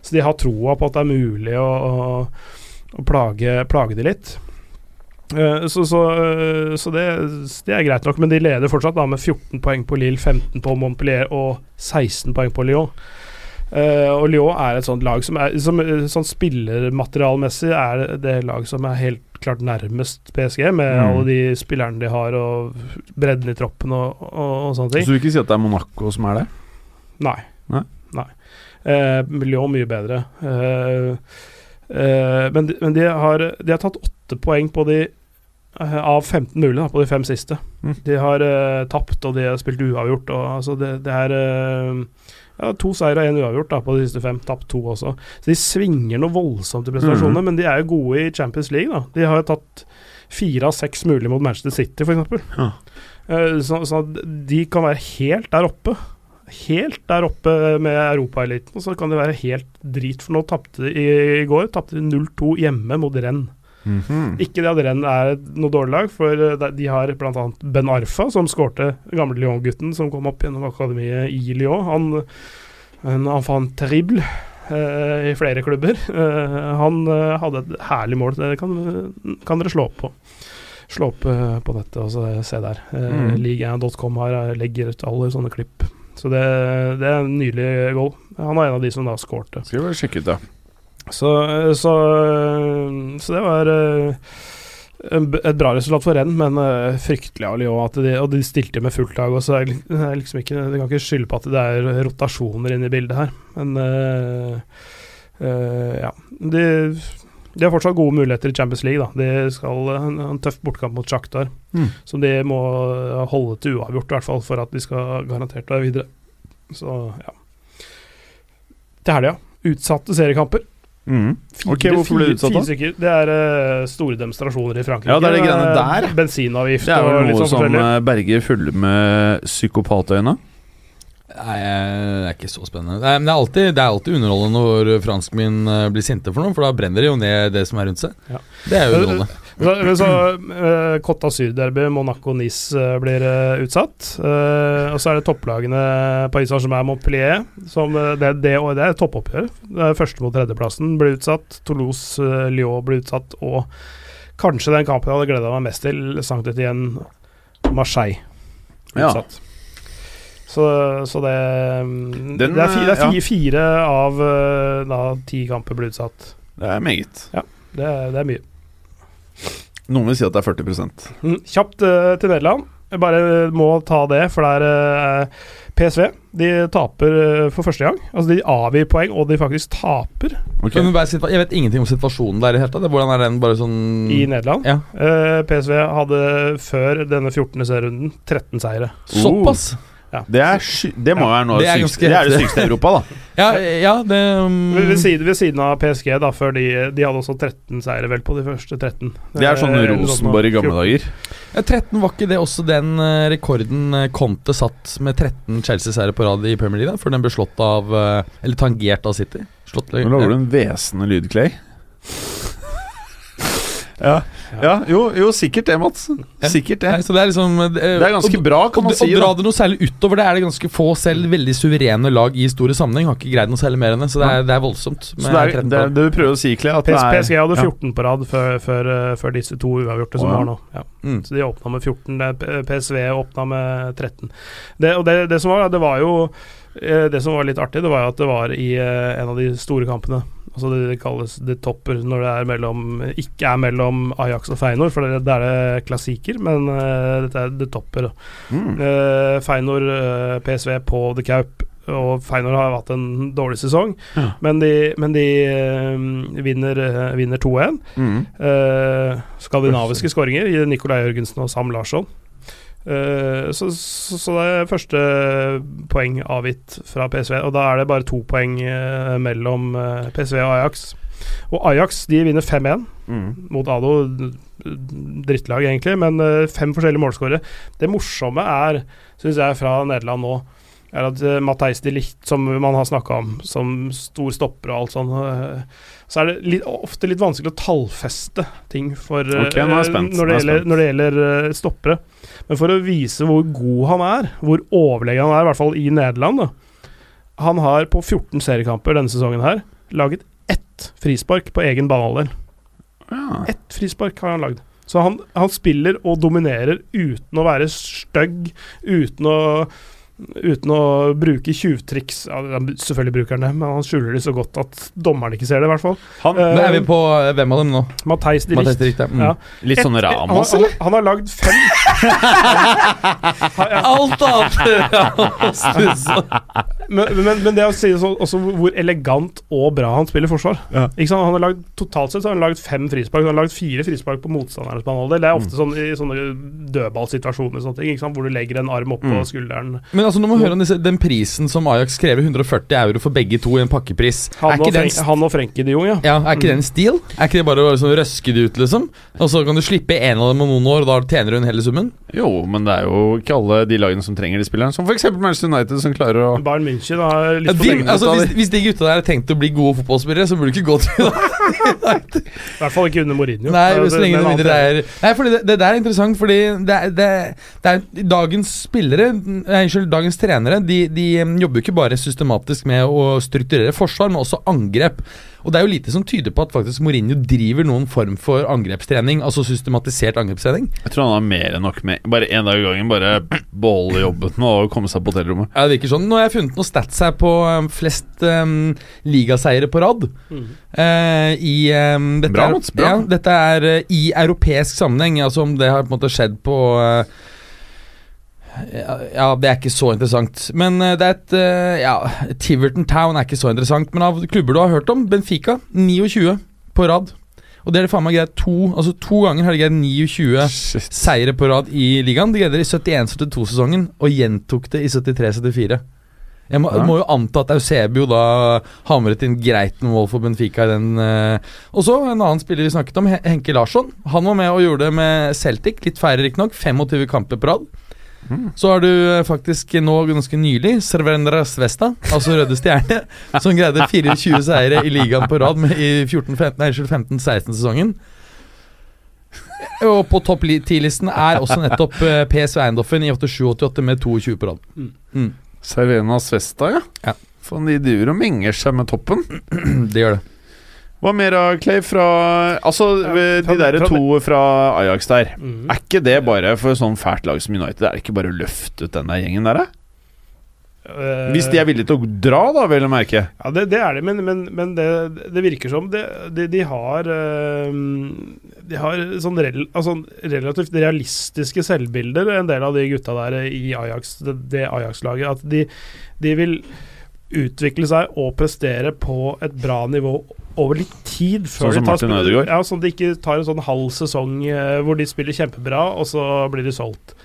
så de har troa på at det er mulig å, å, å plage, plage de litt. Eh, så så, eh, så det, det er greit nok, men de leder fortsatt da med 14 poeng på Lille, 15 på Montpellier og 16 poeng på Lyon. Eh, og Lyon er et sånt lag som er som, Sånn spillermaterialmessig er det lag som er helt klart nærmest PSG, med Mm. alle de spillerne de har, og bredden i troppen og, og, og sånne ting. Så du vil ikke si at det er Monaco som er det? Nei. Nei? Nei. Uh, Lyon mye bedre. Uh, men de, men de, har, de har tatt åtte poeng på de av 15 mulige på de fem siste. Mm. De har tapt, og de har spilt uavgjort. Og, altså det, det er ja, to seier og én uavgjort da, på de siste fem. Tapt to også. Så de svinger noe voldsomt i prestasjonene, mm. men de er jo gode i Champions League. da De har jo tatt fire av seks mulig mot Manchester City, f.eks. Ja. Uh, så, så de kan være helt der oppe. Helt der oppe med europaeliten, og så kan de være helt drit. For nå tapte de i, går tapte de 0-2 hjemme mot Mhm. Ikke det at Rennes er noe dårlig lag, for uh, de- har bl.a. Ben Arfa, som skårte gamle Lyon-gutten som kom opp gjennom akademiet i Lyon. Han en enfant terrible uh, i flere klubber. Uh, han uh, hadde et herlig mål. Det kan, kan dere slå opp på. Slå opp uh, på nettet og så se der. Uh, Mm. Liga1.com legger ut alle sånne klipp. Så det, det er en nydelig goal. Han er en av de som da skårte. Skal vi sjekke ut, da. Så, så, så det var eh, et bra resultat for Renn, men eh, fryktelig av Lyon. Og de stilte med fullt lag. Så det er liksom ikke, De kan ikke skylde på at det er rotasjoner inne i bildet her. Men uh, uh, ja. De, de har fortsatt gode muligheter i Champions League. da De skal ha en, tøff bortkamp mot Shakhtar, Mm. som de må holde til uavgjort, i hvert fall for at de skal garantert være videre. Så ja. Til helga. Utsatte seriekamper. Mhm. Fire, Ok, hvorfor ble det utsatt, da? Det er uh, store demonstrasjoner i Frankrike. Ja, det er de greiene Eh, der. Bensinavgift Det er vel noe sånn som eh, Berger følger med psykopatøyne? Nei, det er ikke så spennende. Det er, men det er alltid, det er alltid underholdende når franskmenn blir sinte for noe, for da brenner de jo ned det som er rundt seg. Ja. Det er jo underholdende. Så, men så uh, Cotta Syd-derby, Monaco-Nice uh, blir uh, utsatt. Eh, og så er det topplagene Paris som er Montpellier. Som, eh, det, det, og det er toppoppgjør. Det første mot tredjeplassen blir utsatt. Toulouse, uh, Lyon blir utsatt. Og kanskje den kampen jeg hadde gleda meg mest til, Sankt Etienne Marseille. Ja. Så, så det mm, Den, Det er, fi, det er ja. fire, fire av eh, da, ti kamper blir utsatt. Det er meget. Det, er- det er mye. Noen vil si at det er 40 Mm, Kjapt uh, til Nederland. Jeg bare må ta det, for det er uh, PSV. De taper uh, for første gang. Altså De avgir poeng, og de faktisk taper Okay. Men bare jeg vet ingenting om situasjonen der i det hele tatt. Hvordan er den bare sånn i Nederland. Ja. Eh, PSV hadde før denne 14. serierunden 13 seire. Såpass? Det, er det må være noe Det det, er sykeste, det er det sykeste i Europa, da. Ja, ja det um, Ved, ved, siden, ved siden av PSG, da, før de, de hadde også 13 seire vel på de første 13. Det er sånn Eh, Rosenborg i gamle dager. ja, 13 var ikke det også den eh, rekorden eh, Conte satt med 13 Chelsea-seire på rad i Premier League, da, før den ble slått av Eller tangert av City? Slått, Nå lager du en hvesende lyd, Clay. Ja, ja jo, jo, sikkert det, Mats. Sikkert det. Nei, så det er liksom Det er ganske bra, kan man Å dra det noe særlig utover det er det ganske få selv veldig suverene lag i store sammenheng. Har ikke greid noe særlig mer enn det, så det er, det er voldsomt. Så det er det, det du prøver å si, Kle, at det er PSG hadde ja. 14 på rad før, før, eh, før disse to uavgjorte som oh, ja. var nå. Ja. Mm. Så de åpna med 14. PSV åpna med 13. Det, og det, det som var, det var jo eh, Det som var litt artig, det var jo at det var i eh, en av de store kampene. Altså det, det kalles det topper når det er mellom ikke er mellom Ajax og Feinor, for det, det er det klassiker, men uh, dette er det topper. Mm. Uh, Feinor, uh, PSV på The Kaup. Og Feinor har hatt en dårlig sesong, Ja. men de, men de eh, vinner, eh, vinner 2-1. Mm. Eh, skandinaviske skåringer i Jørgensen og Sam Larsson. Eh, så, så, så det er første poeng avgitt fra PSV, og da er det bare to poeng eh, mellom eh, PSV og Ajax. Og Ajax de vinner 5-1 Mm. mot Ado. Drittlag, egentlig, men fem forskjellige målskårere. Det morsomme er, syns jeg, fra Nederland nå, er at uh, Matheis de Licht, som man har snakka om, som stor stopper og alt sånn, eh, så er det litt, ofte litt vanskelig å tallfeste ting for eh, Ok, nå spent, når, det gjelder, når det gjelder eh, stoppere. Men for å vise hvor god han er, hvor overlegen han er, i hvert fall i Nederland da. Han har på 14 seriekamper denne sesongen her laget ett frispark på egen banehalvdel. Ja. Ett frispark har han lagd. Så han, han spiller og dominerer uten å være stygg, uten å Uten å bruke tjuvtriks. Ja, selvfølgelig bruker han det, men han skjuler det så godt at dommeren ikke ser det, i hvert fall. Han, uh, Nå er vi på eh, hvem av dem nå? Matheis de ja. Mm. Ja. litt sånn Ramos, han, eller? han, han har lagd fem Alt annet! men, men, men det å si så, også hvor elegant og bra han spiller forsvar. Ja. Ikke sant? Han har lagd, totalt sett så har han lagd fem frispark. Han har lagd fire frispark på motstandernes banehalvdel. Det er Mm. ofte sånn i sånne dødballsituasjoner sånne ting, ikke sant? hvor du legger en arm oppå Mm. skulderen. Men altså, nå må vi høre om disse, den prisen som Ajax krever, 140 euro for begge to i en pakkepris. Han, er og, Frenk, han og Frenkie de Jong, ja. Ja, Er ikke det en stil? Er ikke det bare å sånn røske det ut, liksom? Og så kan du slippe en av dem om noen år, og da tjener du den hele summen? Jo, men det er jo ikke alle de lagene som trenger de spillerne. Som f.eks. Manchester United, som klarer å Bayern München har litt ja, de, for altså, hvis, hvis de gutta der har tenkt å bli gode fotballspillere, så burde du ikke gå til United. I hvert fall ikke under Mourinho. Nei, Det- det- det det, er en mindre annen det er Nei, fordi det, det der er interessant, fordi det, det, det er dagens spillere Nei, Unnskyld, dagens trenere De, de jobber jo ikke bare systematisk med å strukturere forsvar, men også angrep. Og det er jo lite som tyder på at faktisk Mourinho driver noen form for angrepstrening, altså systematisert angrepstrening. Jeg tror han har mer enn nok med Bare én dag i gangen. Bare beholde jobben og komme seg på hotellrommet. Ja, det virker sånn. Nå har jeg funnet noen stats her på flest um, ligaseiere på rad. Mm. Uh, I um, dette Bra, er, bra. Ja, dette er uh, i europeisk sammenheng, altså om det har på en måte skjedd på eh, ja, det er ikke så interessant. Men eh, det er et eh, Ja, Tiverton Town er ikke så interessant. Men av klubber du har hørt om, Benfica 29 på rad. Og det er det faen meg greit to Altså to ganger har de greid 29 Shit. seire på rad i ligaen. De greide det i 71-72-sesongen, og gjentok det i 73-74. Jeg må, Ja. må jo anta at Eusebio da hamret inn greit med mål for Benfica i den eh. Og så en annen spiller vi snakket om, Henke Larsson. Han var med og gjorde det med Celtic. Litt færre, riktignok. 25 kamper på rad. Mm. Så har du eh, faktisk nå ganske nylig Servendra Svesta, altså Røde Stjerne, som greide 24 seire i ligaen på rad med, i 14-15-16-sesongen. Og på topp 10-listen er også nettopp P. PSV Eindhoven i 87-88 med 22 på rad. Mm. Servena Svesta, ja. Ja. For de driver og menger seg med toppen. Det gjør det. Hva mer av Clay fra Altså, de fra- der to fra Ajax der. Mm. Er ikke det bare for sånn fælt lag som United? Er det ikke bare å løfte ut den der gjengen der, da? Eh, Hvis de er villige til å dra, da, vel å merke. Ja, det, det er det, men, men, men det, det virker som det, de, de har eh, De har sånn, rel, altså, relativt realistiske selvbilder, en del av de gutta der i Ajax, det, det Ajax-laget. At de, de vil utvikle seg og prestere på et bra nivå over litt tid. Før Sånn som de tar Martin Ødegaard? Ja, sånn at de ikke tar en sånn halv sesong eh, hvor de spiller kjempebra, og så blir de solgt.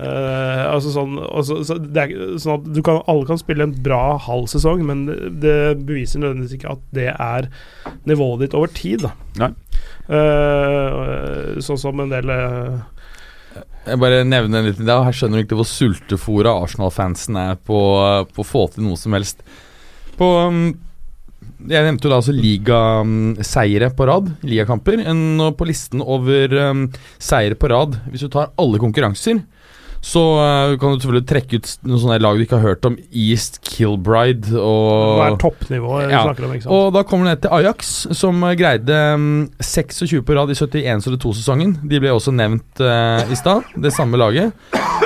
Eh, altså sånn, altså, så det er, sånn at du kan, Alle kan spille en bra halv sesong, men det, beviser nødvendigvis ikke at det er nivået ditt over tid. Da. Nei. Eh, sånn som en del eh, Jeg bare nevner litt da, Her skjønner du ikke hvor sultefòra Arsenal-fansen er på, på å få til noe som helst. På um, Jeg nevnte jo da altså ligaseiere på rad, ligakamper. På listen over um, seire på rad, hvis du tar alle konkurranser, så uh, kan du selvfølgelig trekke ut noen sånne lag du ikke har hørt om. East Kilbride Hva er og toppnivået Ja. snakker om? ikke sant? og da kommer du ned til Ajax, som eh, greide um, 26 på rad i 71-72-sesongen. De ble også nevnt uh, i stad, det samme laget.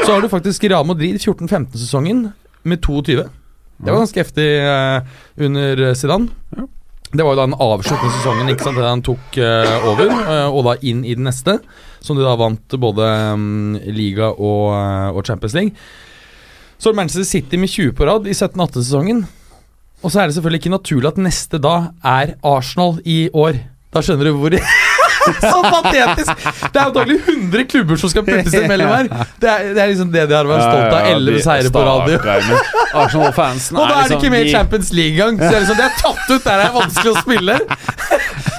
Så har du faktisk Real Madrid 14-15-sesongen med 22. Det var ganske heftig eh, under Zidane. Ja. Det var jo da den avsluttende sesongen ikke sant, han tok uh, over, uh, og da inn i den neste. Som de da vant både um, liga og, uh, og Champions League. Så er Manchester City med 20 på rad i 17-18-sesongen. Og så er det selvfølgelig ikke naturlig at neste da er Arsenal i år. Da skjønner du hvor Så patetisk! Det er antagelig 100 klubber som skal puttes imellom her. Det er, det er liksom det de har vært stolt av. 11 seire på radio. Arsenal-fansen Og da er det liksom ikke med i Champions League engang. Så det er liksom, det er tatt ut, der det er vanskelig å spille.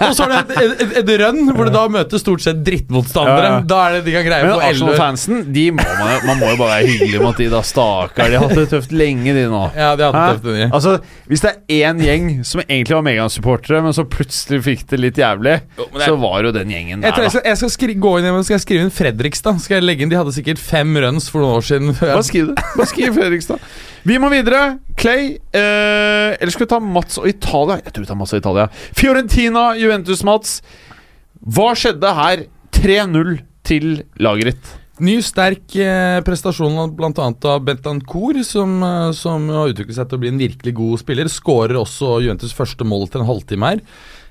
Og så er det et, et, et run hvor det da møter stort sett drittmotstandere. Ja, ja. Da er det de kan greie Men på 11. Arsenal-fansen De må man, man må jo bare være hyggelig mot de, da. Stakkar. De har hatt det tøft lenge, de nå. Ja, de hadde tøft lenge Altså, Hvis det er én gjeng som egentlig var Megan-supportere, men så plutselig fikk det litt jævlig, Jo, det- så var jo den gjengen der, jeg, skal, jeg skal skri gå inn skal jeg skrive inn Fredrikstad. Skal jeg legge inn De hadde sikkert fem runs for noen år siden. Bare skriv det. Bare skriv Fredrikstad. Vi må videre. Clay. Eh, eller skal vi ta Mats og Italia? Jeg tror vi tar Mats og Italia. Fiorentina, Juventus, Mats. Hva skjedde her? 3-0 til laget ditt. Ny, sterk eh, prestasjon bl.a. av Bentancour, som, eh, som har utviklet seg til å bli en virkelig god spiller. Skårer også Juventus første mål til en halvtime her.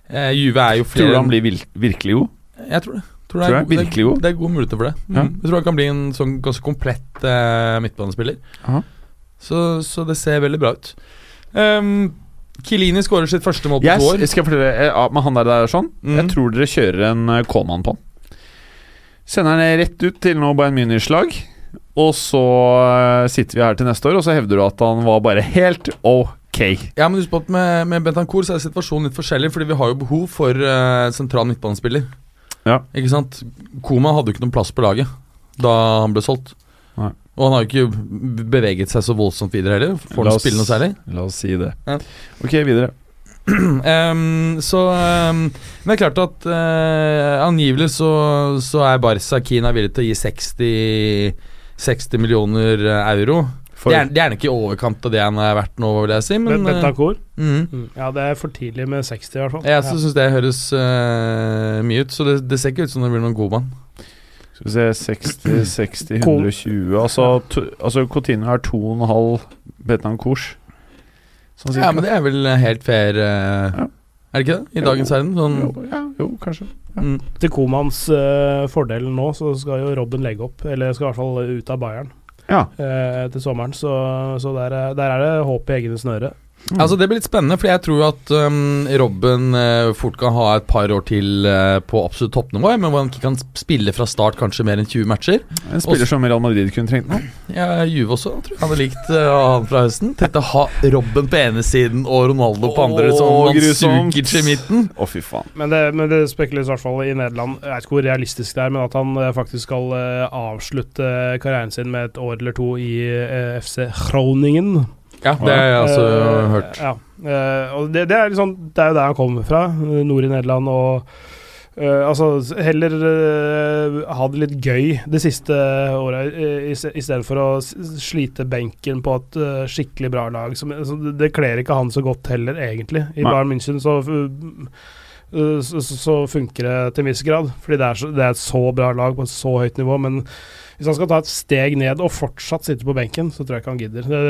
Eh, Juve er jo Tror du han blir virkelig god? Jeg tror det. Tror Tror det, er, det, er, det er gode muligheter for det. Mm. Ja. Jeg tror han kan bli en sånn ganske komplett eh, midtbanespiller. Så, så det ser veldig bra ut. Um, Kilini skårer sitt første mål på Yes, to år. skal jeg fortelle eh, ja, Med han der, der sånn Mm. Jeg tror dere kjører en uh, Coleman på han. Sender han rett ut til noe Bayern Munich-slag. Og så eh, sitter vi her til neste år, og så hevder du at han var bare helt ok. Ja, men husk på at med, med Bentancour så er situasjonen litt forskjellig, fordi vi har jo behov for uh, sentral midtbanespiller. Ja. Ikke sant? Koma hadde jo ikke noen plass på laget da han ble solgt. Og han har jo ikke beveget seg så voldsomt videre heller. Får han spille noe særlig? La oss si det. Ja. Ok, videre. Um, så um, Men det er klart at uh, angivelig så, så er Barca Kina villig til å gi 60, 60 millioner eh, euro. For, Det er, det er nok i overkant av det han er verdt nå, vil jeg si. Men Men, mhm. Mm. Ja, det er for tidlig med 60, i hvert fall. Jeg syns det høres uh, mye ut, så det, det ser ikke ut som det blir noen god mann. Skal vi se 60, 60, 120 Altså, to, altså Coutinho er 2,5 Betancourt. Sånn Ja, men det er vel helt fair, uh, Ja. er det ikke det? I Jo. dagens verden. Sånn, jo, ja, jo, kanskje. mm. Til Komans uh, fordel nå, så skal jo Robben legge opp, eller skal i hvert fall ut av Bayern Ja. uh, til sommeren. Så, så der, er- der er det håp i egne snøre. Mm. Altså Det blir litt spennende, for jeg tror at um, Robben uh, fort kan ha et par år til uh, på absolutt toppnivå, men hvor han ikke kan spille fra start kanskje mer enn 20 matcher. En spiller som Real Madrid kunne trengt nå. Ja, Juve også tror jeg hadde likt uh, han fra høsten. Tenkte å ha Robben på ene siden og Ronaldo på andre, oh, som grusomt. Mandzukic i midten. Å, fy faen. Men det, men det spekuleres i hvert fall i Nederland. Jeg vet ikke hvor realistisk det er, men at han eh, faktisk skal eh, avslutte karrieren sin med et år eller to i eh, FC Groningen. Ja, det har jeg altså uh, hørt. Ja. Uh, og det, det, er liksom, det er jo der han kommer fra, nord i Nederland. og Uh, altså, heller uh, ha det litt gøy det siste året, uh, istedenfor å slite benken på et uh, skikkelig bra lag. Som, altså, det, kler ikke han så godt heller, egentlig. I Nei. Bayern München så, så, så, så funker det til en viss grad, fordi det er, så, det er et så bra lag på et så høyt nivå. Men hvis han skal ta et steg ned og fortsatt sitte på benken, så tror jeg ikke han gidder. Det,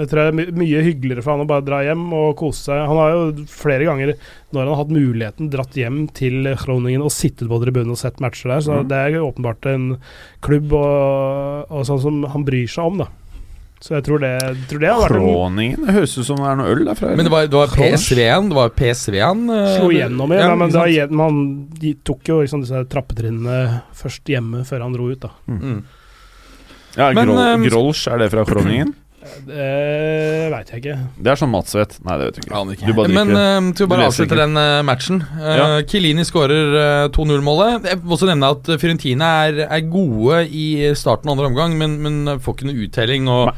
det tror jeg er my mye hyggeligere for han å bare dra hjem og kose seg. Han har jo flere ganger, når han har hatt muligheten, dratt hjem til Groningen og sittet på tribunen og sett matcher der. Så Mm. det er jo åpenbart en klubb og, og sånn som han bryr seg om, da. Så jeg tror det, tror det har vært Kroningen? Det høres ut som det er noe øl derfra. Men det var, det var PSV-en Det var PSV-en eh, Slo igjennom igjen, ja, men da, han de tok jo liksom disse trappetrinnene først hjemme før han dro ut, da. Mm. Ja, Men, Grol, eh, Grolsch, er det fra Kroningen? Det veit jeg ikke. Det er sånn Mats vet. Nei, det vet du ikke. Ikke. Du bare Men uh, til å bare avslutte ikke. den uh, matchen. Uh, Ja. Kilini skårer eh, 2-0-målet. Jeg vil også nevne at Fiorentina er, er gode i starten av andre omgang, men, men får ikke noe uttelling. Og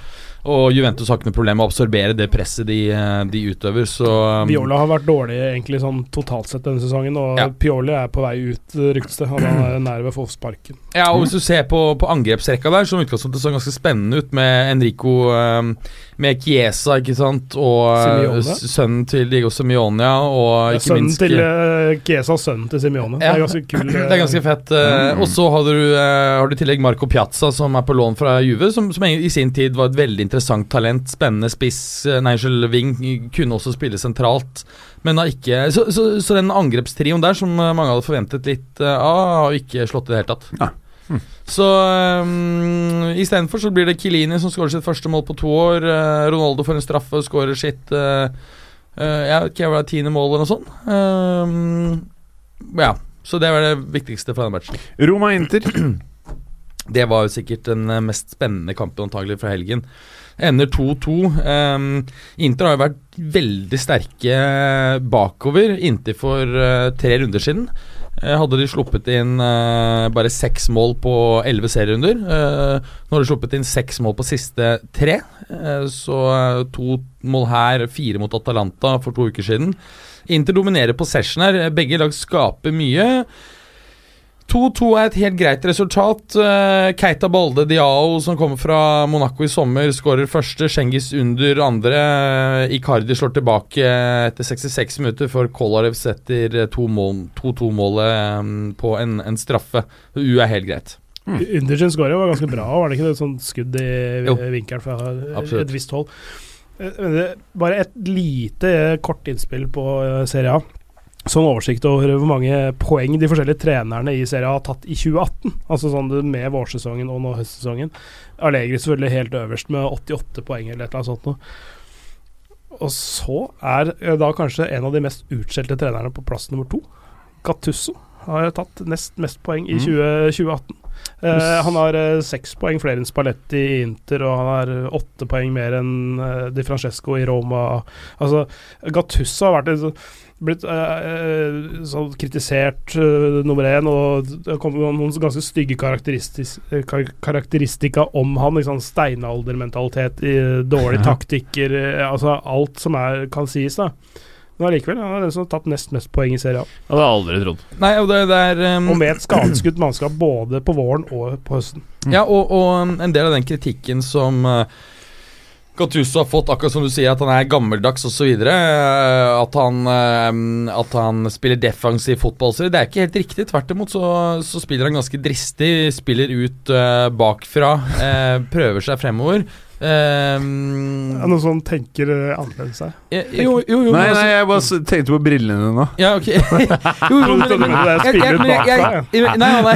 Og Juventus har ikke noe problem med å absorbere det presset de, eh, de utøver, så um, Viola har vært dårlig egentlig sånn totalt sett denne sesongen, og Ja. Pioli er på vei ut, ryktes det. Han er nær ved å få sparken. Ja, og hvis du ser på, på angrepsrekka der, som utgangspunktet så ganske spennende ut med Enrico um, Med Chiesa, ikke sant, og Simeone. sønnen til Diego Simione, og ikke Sønnen minst til uh, Chiesa, sønnen til Simeone Ja. Det er ganske kul. Det er ganske fett. eh, Mm. Og så har du, eh, har du i tillegg Marco Piazza, som er på lån fra Juve, som, som i sin tid var et veldig interessant talent. Spennende spiss. Nigel wing. Kunne også spille sentralt. Men har ikke Så, så, så den angrepstrioen der, som eh, mange hadde forventet litt av, av, har ikke slått i det hele tatt. Nei. Hm. Så um, istedenfor så blir det Kilini som skårer sitt første mål på to år. Uh, Ronaldo får en straffe og skårer sitt uh, Jeg vet ikke, hva det er tiende mål eller noe sånt. Um, ja. Så det var det viktigste fra den matchen. Roma-Inter. Det var jo sikkert den eh, mest spennende kampen antagelig fra helgen. Ender 2-2. Um, Inter har jo vært veldig sterke bakover inntil for uh, tre runder siden. Eh, hadde de sluppet inn uh, bare seks mål på elleve serierunder. Uh, nå har de sluppet inn seks mål på siste tre. Uh, så to mål her, fire mot Atalanta for to uker siden. Inter dominerer possession her. Begge lag skaper mye. 2-2 er et helt greit resultat. Eh, Keita Balde Diao, som kommer fra Monaco i sommer, skårer første. Schengis under andre. Eh, Icardi slår tilbake etter 66 minutter før Kolarev setter 2-2-målet eh, på en, en straffe. U er helt greit. Under sin scoring var ganske bra, var det ikke det? Sånn skudd i Jo. vinkelen fra Absolutt. et visst hold. Eh, men det- Bare et lite kort innspill på Serie A. Sånn oversikt over hvor mange poeng de forskjellige trenerne i serien har tatt i 2018. Altså sånn med vårsesongen og nå høstsesongen. Allegri selvfølgelig helt øverst med 88 poeng eller et eller annet sånt noe. Og så er eh, da kanskje en av de mest utskjelte trenerne på plass nummer to. Gattusso har tatt nest mest poeng i Mm. 20, 2018. Eh, han har eh, seks poeng flere enn Spalletti i Inter, og han har eh, åtte poeng mer enn Di Francesco i Roma. Altså, Gattusso har vært en sånn- blitt eh, eh, sånn kritisert eh, nummer én, og det kommet noen ganske stygge eh, kar karakteristika om han. Liksom, Steinaldermentalitet, eh, dårlige Ja. taktikker, eh, altså alt som er, kan sies. da men allikevel, han er den som har tatt nest mest poeng i serien. Det hadde jeg aldri trodd. Nei, og det, det er um, Og med et skadeskutt mannskap både på våren og på høsten. Ja, og, og um, en del av den kritikken som uh, Gattuso har fått, akkurat som du sier, at han er gammeldags osv. Uh, at, han, uh, at han spiller defensiv fotball. Så det er ikke helt riktig. Tvert imot så, så spiller han ganske dristig. Spiller ut uh, bakfra. Prøver seg fremover. Uh, Er det noen som tenker eh, annerledes her? jo, jo, jo, Nei, altså- nei, jeg bare tenkte på brillene nå. Ja, ok. jo, jo, men, men, jeg- jeg- jeg- jeg- Nei, nei,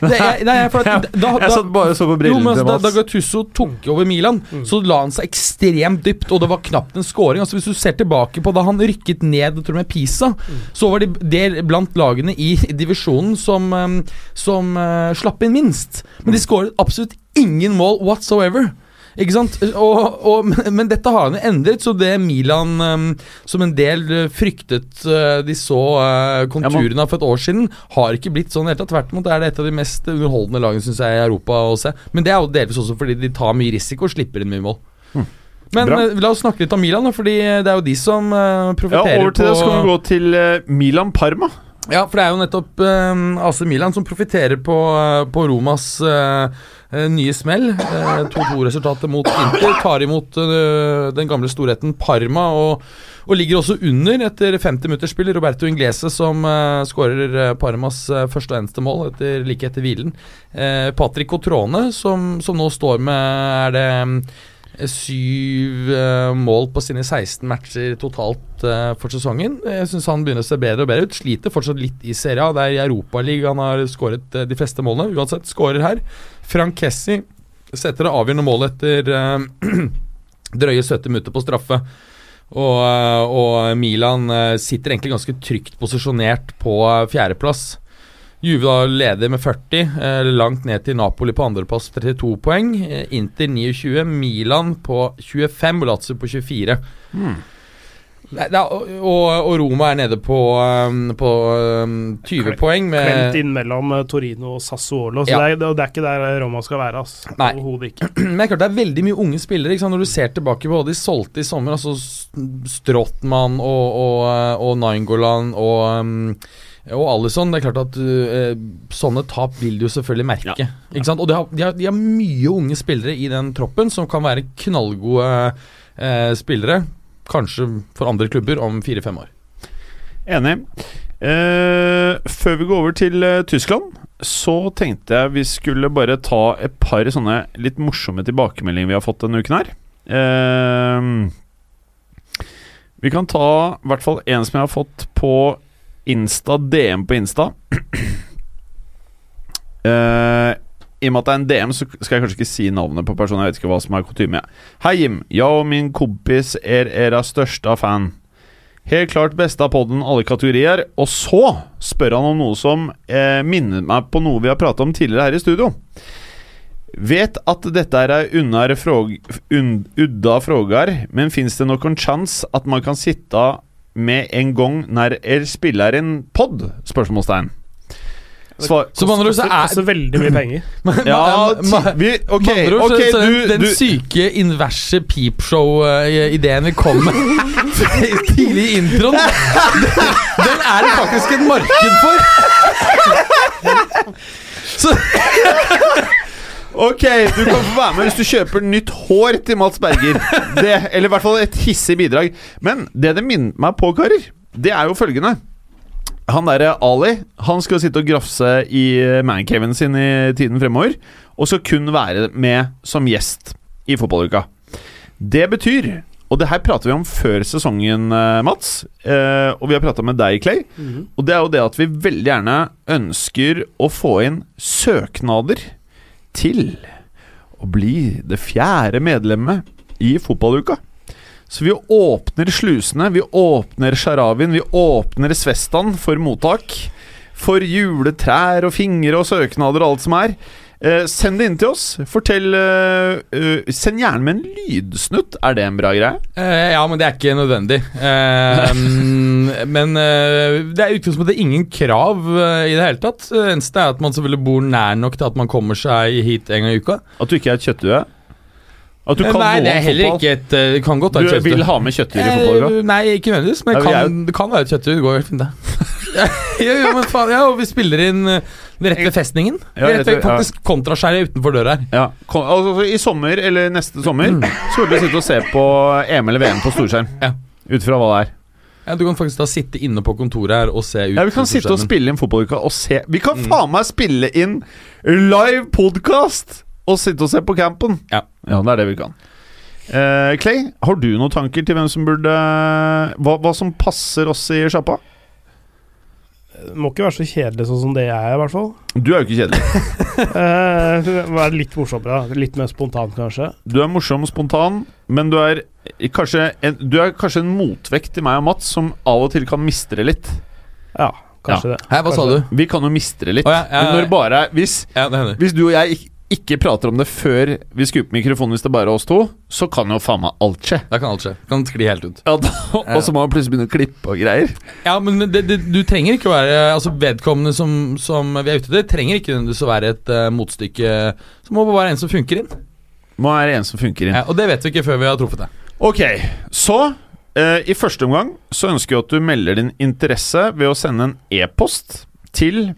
nei, nei, for at da, Jeg satt bare og så på brillene altså, til da, da Mats. Gattusso tok over Milan, Mm. så la han seg ekstremt dypt, og det var knapt en scoring. Altså, hvis du ser tilbake på da han rykket ned tror jeg, med Pisa, så var det, det blant lagene i divisjonen som, um, som uh, slapp inn minst. Men de skåret absolutt ingen mål whatsoever. Ikke sant? Og, og, men, dette har jo endret, så det Milan um, som en del uh, fryktet uh, de så uh, konturene av for et år siden, har ikke blitt sånn i det hele tatt. Tvert imot er det et av de mest underholdende lagene synes jeg, i Europa å se. Men det er jo delvis også fordi de tar mye risiko og slipper inn mye mål. Mm. Men Bra. la oss snakke litt om Milan, fordi det er jo de som uh, Ja, over til det, skal vi gå til uh, Milan-Parma. ja, for det er jo nettopp uh, AC Milan som profitterer på, på Romas nye smell. Uh, 2-2-resultatet mot Inter. Tar imot uh, den gamle storheten Parma og, og ligger også under etter 50 minutters spill. Roberto Inglese som skårer Parmas første og eneste mål etter, like etter hvilen. Patrick Cotrone som, som nå står med Er det syv uh, mål på sine 16 matcher totalt uh, for sesongen. Jeg syns han begynner å se bedre og bedre ut. Sliter fortsatt litt i Serie A. Det er i Europaligaen han har skåret uh, de fleste målene. Uansett, skårer her. Frank Kessi setter det avgjørende målet etter eh, drøye 70 minutter på straffe. Og, eh, og Milan eh, sitter egentlig ganske trygt posisjonert på eh, fjerdeplass. Juve da leder med 40, eh, langt ned til Napoli på andreplass 32 poeng. Inter 29, Milan på 25 og Lazio på 24. Nei, er, og, og- Roma er nede på, um, på um, 20 Klem- poeng Klemt med inn mellom eh, Torino og Sassuolo, så Ja. det, er, det er ikke der Roma skal være. Altså. Nei. Overhodet ikke. Men det klart det er veldig mye unge spillere. Ikke sant? Når du ser tilbake på hva de solgte i sommer, altså S- Strottmann og, og, uh, og Nainggolan og um, og Alison, det er klart at uh, sånne tap vil du selvfølgelig merke. Ikke sant? Og de har, de, har, de har mye unge spillere i den troppen som kan være knallgode uh, spillere. Kanskje for andre klubber om fire-fem år. Enig. Eh, før vi går over til eh, Tyskland, så tenkte jeg vi skulle bare ta et par sånne litt morsomme tilbakemeldinger vi har fått denne uken her. Eh, vi kan ta i hvert fall en som jeg har fått på Insta, DM på Insta. I og med at det er en DM, så skal jeg kanskje ikke si navnet på personen. Jeg vet ikke hva som er kutyme. Hei, Jim. Jeg og min kompis er eras største fan. Helt klart beste av podden alle kategorier. Og så spør han om noe som eh, minner meg på noe vi har pratet om tidligere her i studio. Vet at dette er ei udda frågar, men fins det noen chans at man kan sitte med en gang når er spiller en pod? Spørsmålstegn. Svar, Så med andre ord så er koster veldig mye penger. ja, ma- ti, vi, ok, andre ord, ok, så, så du, den du syke inverse peepshow-ideen vi kom med tidlig i introen, den, den er det faktisk et marked for! Så Ok, du kan få være med hvis du kjøper nytt hår til Mats Berger. Det, eller i hvert fall et hissig bidrag. Men det det minner meg på, karer, det er jo følgende. Han derre Ali Han skal sitte og grafse i mancaven sin i tiden fremover. Og skal kun være med som gjest i fotballuka. Det betyr Og det her prater vi om før sesongen, eh, Mats. Eh, og vi har prata med deg, Clay. Og det er jo det at vi veldig gjerne ønsker å få inn søknader til å bli det fjerde medlemmet i fotballuka. Så vi åpner slusene, vi åpner Sharavin, vi åpner Svestan for mottak. For juletrær og fingre og søknader og alt som er. Eh, send det inn til oss. Fortell eh, eh, Send gjerne med en lydsnutt. Er det en bra greie? Eh, ja, men det er ikke nødvendig. Eh, men eh, det er utgangspunktet ingen krav i det hele tatt. Det eneste er at man selvfølgelig bor nær nok til at man kommer seg hit en gang i uka. At du ikke er et kjøttdue? At du Eh, kan nei, det er heller ikke et eh, Det kan godt være Du et kjøttdyr. vil ha med kjøttdyr i Eh, nei, ikke nødvendigvis, men det kan, det kan være et kjøttdyr. Det går helt fint, det. ja, jo, men faen, ja, og vi spiller inn rett ved festningen. Ja, rett ved, faktisk ja. kontraskjæret utenfor døra her. Ja, altså I sommer, eller neste sommer, så vil vi sitte og se på EM eller VM på storskjerm. Ja. Ut fra hva det er. Ja, Du kan faktisk da sitte inne på kontoret her og se ut. Ja, Vi kan sitte og spille inn fotballuka og se Vi kan Mm. faen meg spille inn live podkast og sitte og se på campen! Ja. ja, det er det vi kan. Uh, Clay, har du noen tanker til hvem som burde Hva, hva som passer oss i sjappa? Det må ikke være så kjedelig sånn som det jeg er, i hvert fall. Du er jo ikke kjedelig. uh, Være litt morsommere, litt mer spontan, kanskje. Du er morsom og spontan, men du er kanskje en, Du er kanskje en motvekt til meg og Mats, som av og til kan mistre litt. Ja, kanskje det. Hei, hva sa du? Vi kan jo mistre litt. Oh, ja, ja, ja. Men når bare hvis, Ja, hvis du og jeg ikke, ikke prater om det før vi skrur på mikrofonen, hvis det bare er oss to, så kan jo faen meg alt skje. Da kan alt skje. Kan skli helt ut. Ja, da, og så må man plutselig begynne å klippe og greier. Ja, men det, det, du trenger ikke å være Altså Vedkommende som, som vi er ute etter, trenger ikke nødvendigvis å være et uh, motstykke. Så må det være en som funker inn. Må være en som funker inn. Ja, og det vet vi ikke før vi har truffet det. Ok, så uh, i første omgang så ønsker jeg at du melder din interesse ved å sende en e-post til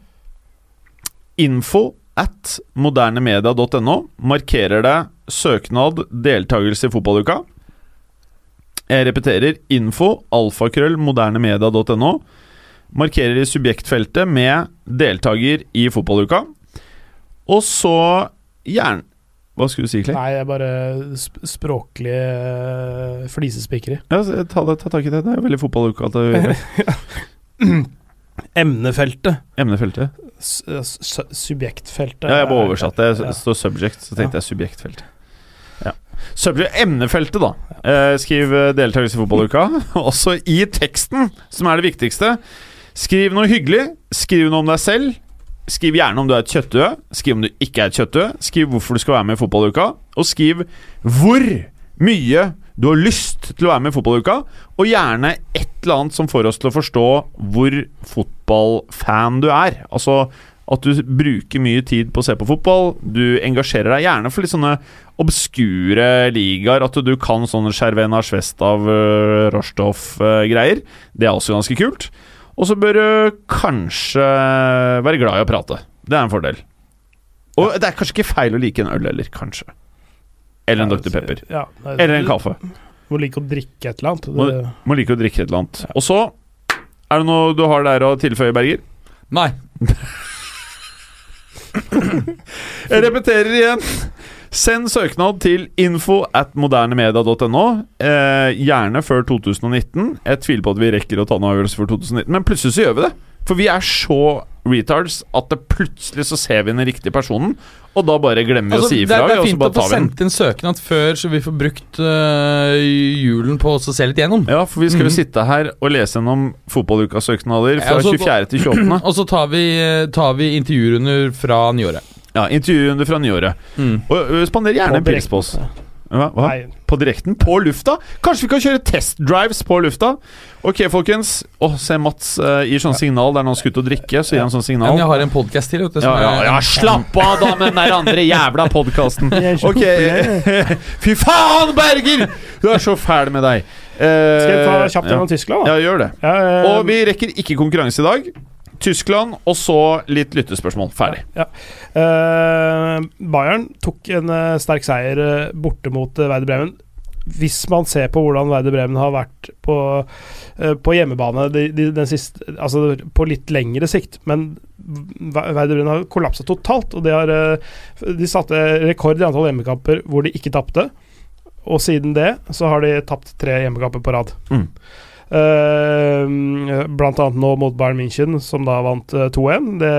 info at modernemedia.no. Markerer det søknad deltakelse i fotballuka. Jeg repeterer info alfakrøll modernemedia.no. Markerer i subjektfeltet med deltaker i fotballuka. Og så gjerne Hva skulle du si, Clay? Nei, jeg er bare sp språklige uh, flisespikkeri. Ja, ta, det- ta tak i det. Det er veldig fotballuka Emnefeltet. Emnefeltet. Subjektfeltet. Ja, jeg bare oversatt det. Ja. Står subject, så tenkte jeg subjektfeltet. Ja. Subject, emnefeltet, da. Eh, skriv eh, deltakelse i fotballuka. Også i teksten, som er det viktigste. Skriv noe hyggelig. Skriv noe om deg selv. Skriv gjerne om du er et kjøttdue. Skriv om du ikke er et kjøttdue. Skriv hvorfor du skal være med i fotballuka. Og skriv hvor mye du har lyst til å være med i fotballuka, og gjerne et eller annet som får oss til å forstå hvor fotballfan du er. Altså at du bruker mye tid på å se på fotball. Du engasjerer deg gjerne for litt sånne obskure ligaer. At du kan sånne Skjervena, Svestav, uh, Rostov-greier. det er også ganske kult. Og så bør du kanskje være glad i å prate. Det er en fordel. Og det er kanskje ikke feil å like en øl heller, kanskje. Eller en Dr. Pepper. Ja, nei, Eller en kaffe. Må like å drikke et eller annet. Må, Det, må like å drikke et eller annet. Og så Er det noe du har der å tilføye, Berger? Nei. Jeg repeterer igjen. Send søknad til info at modernemedia.no. Eh, gjerne før 2019. Jeg tviler på at vi rekker å ta noen avgjørelse for 2019, men plutselig så gjør vi det. For vi er så retards at det plutselig så ser vi den riktige personen, og da bare glemmer vi Altså, å si det, ifra. er- det er fint bare å få sendt inn søknad før, så vi får brukt øh, julen på oss å se litt gjennom. Ja, for vi skal jo Mhm. sitte her og lese gjennom fotballukas-søknader fra Ja, altså, 24. til 28. Og så tar vi, tar vi intervjurunder fra nyåret. Ja, Intervjuene fra nyåret. Og ø, spander gjerne en pils på oss. Hva? Hva? Nei, På direkten? På lufta? Kanskje vi kan kjøre testdrives på lufta? Ok, folkens. Å, se Mats uh, gir sånn signal der når han skal ut og drikke. Så gir han sånn Men signal. jeg har en podkast til. Vet du, Ja, ja, ja, slapp av da med den der andre jævla podkasten. Ok, fy faen, Berger! Du er så fæl med deg. Uh, Skal jeg ta kjapt gjennom Tyskland, da? Ja, gjør det. Ja, eh, Og vi rekker ikke konkurranse i dag. Tyskland, og så litt lyttespørsmål. Ferdig. Eh, Bayern tok en uh, sterk seier uh, borte mot uh, Werder Bremen. Hvis man ser på hvordan Werder Bremen har vært på, på hjemmebane de, de, den siste, altså på litt lengre sikt, men Werder Bremen har kollapsa totalt. Og de, har, de satte rekord i antall hjemmekamper hvor de ikke tapte. Og siden det så har de tapt tre hjemmekamper på rad. Mm. Eh, blant annet nå mot Bayern München, som da vant eh, 2-1. Det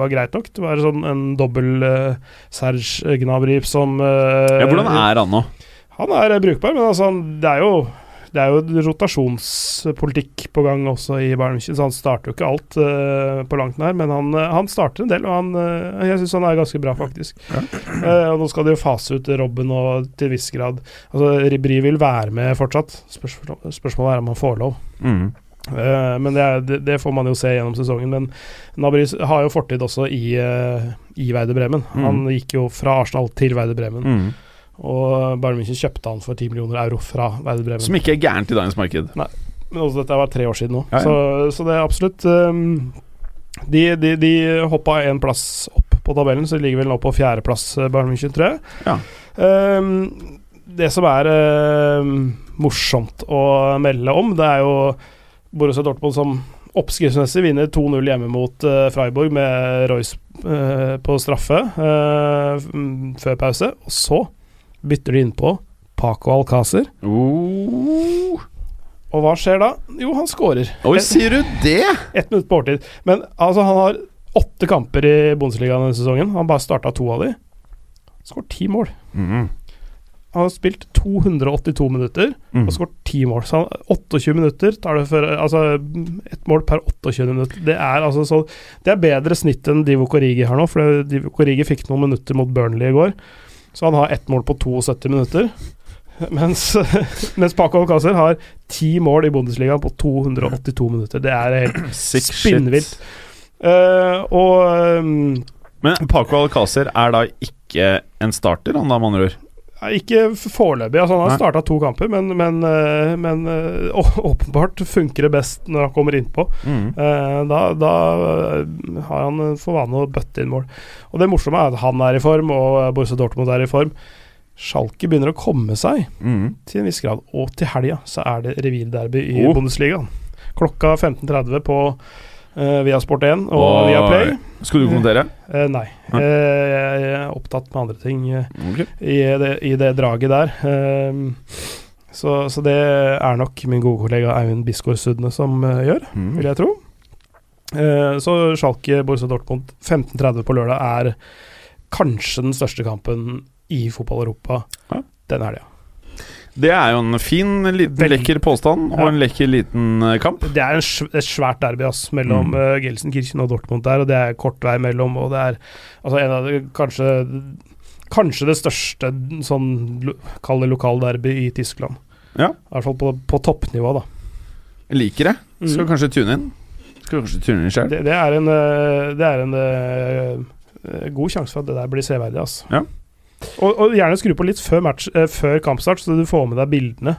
var greit nok. Det var sånn en dobbel uh, Serge Gnabry som eh, Ja, hvordan er han nå? Han er eh, brukbar, men altså, det er jo det er jo rotasjonspolitikk på gang også i Bayern München, så han starter jo ikke alt uh, på langt nær. Men han, eh, han starter en del, og han, uh, jeg syns han er ganske bra, faktisk. Eh, og nå skal de jo fase ut Robben og til viss grad Altså, Ribri vil være med fortsatt. Spørsmål, spørsmålet er om han får lov. Mm. Uh, men det, er, det, det får man jo se gjennom sesongen. Men Nabri har jo fortid også i, uh, i Bremen. Mm. Han gikk jo fra Arsenal til Werder Bremen. Mm. Og Bayern München kjøpte han for 10 millioner euro fra Werder Bremen. Som ikke er gærent i dagens marked. Nei, Men også dette var tre år siden nå. Ja, ja. Så, så det er absolutt um, De, de, de hoppa én plass opp på tabellen, så de ligger vel nå på fjerdeplass, eh, Bayern München, tror jeg. Ja. Um, det som er um, morsomt å melde om, det er jo Borussia Dortmund som oppskriftsmessig vinner 2-0 hjemme mot uh, Freiburg med Royce uh, på straffe uh, før pause. Og så bytter de innpå Paco Alcácer. Oh. Og hva skjer da? Jo, han skårer. Oi, sier du det? Ett minutt på overtid. Men altså, han har åtte kamper i Bundesligaen denne sesongen. Han bare starta to av de. Skåret ti mål. Mm. Han har spilt 282 minutter Mm. og skåret ti mål. Så han, 28 minutter tar det for Altså ett mål per 28 minutter. Det er altså så Det er bedre snitt enn Divo Korigi har nå, for Divo Korigi fikk noen minutter mot Burnley i går. Så han har ett mål på 72 minutter. Mens, mens Paco Alcácer har ti mål i Bundesligaen på 282 minutter. Det er helt Spinnvilt. Eh, og um, Men Paco Alcácer er da ikke en starter, han da, med andre ord? Ikke foreløpig. Altså, han har starta to kamper, men, men, eh, men eh, å- åpenbart funker det best når han kommer innpå. Mm. Eh, da da har han for vane å bøtte inn mål. Og det morsomme er at han er i form, og Borussia Dortmund er i form. Schalke begynner å komme seg Mm. til en viss grad, og til helga så er det revirderby i Oh. Bundesligaen. Klokka 15.30 på uh, via Sport1 og Oi. via Play. Skal du kommentere? Uh, nei. Eh, jeg er opptatt med andre ting eh, Ok. i, det, i det draget der. Så, så det er nok min gode kollega Eivind Bisgaard Sudne som gjør, Mm. vil jeg tro. Så Schalke Borussia Dortmund 15.30 på lørdag er kanskje den største kampen i fotball-Europa Ja. den helga. Det er jo en fin, liten, lekker påstand, og en lekker liten eh, kamp. Det er et svært derby ass, mellom Mm. uh, Gelsenkirchen og Dortmund der, og det er kort vei mellom, og det er altså en av de, kanskje Kanskje det største sånn kall det lokalderby i Tyskland. Ja. I hvert fall på, på toppnivå, da. Jeg liker det. Skal Mm. kanskje tune inn. Skal kanskje tune inn sjøl. Det, det er en, eh, det er en eh, eh, god sjanse for at det der blir severdig. Altså. Ja. Og, og gjerne skru på litt før, match, eh, før kampstart, så du får med deg bildene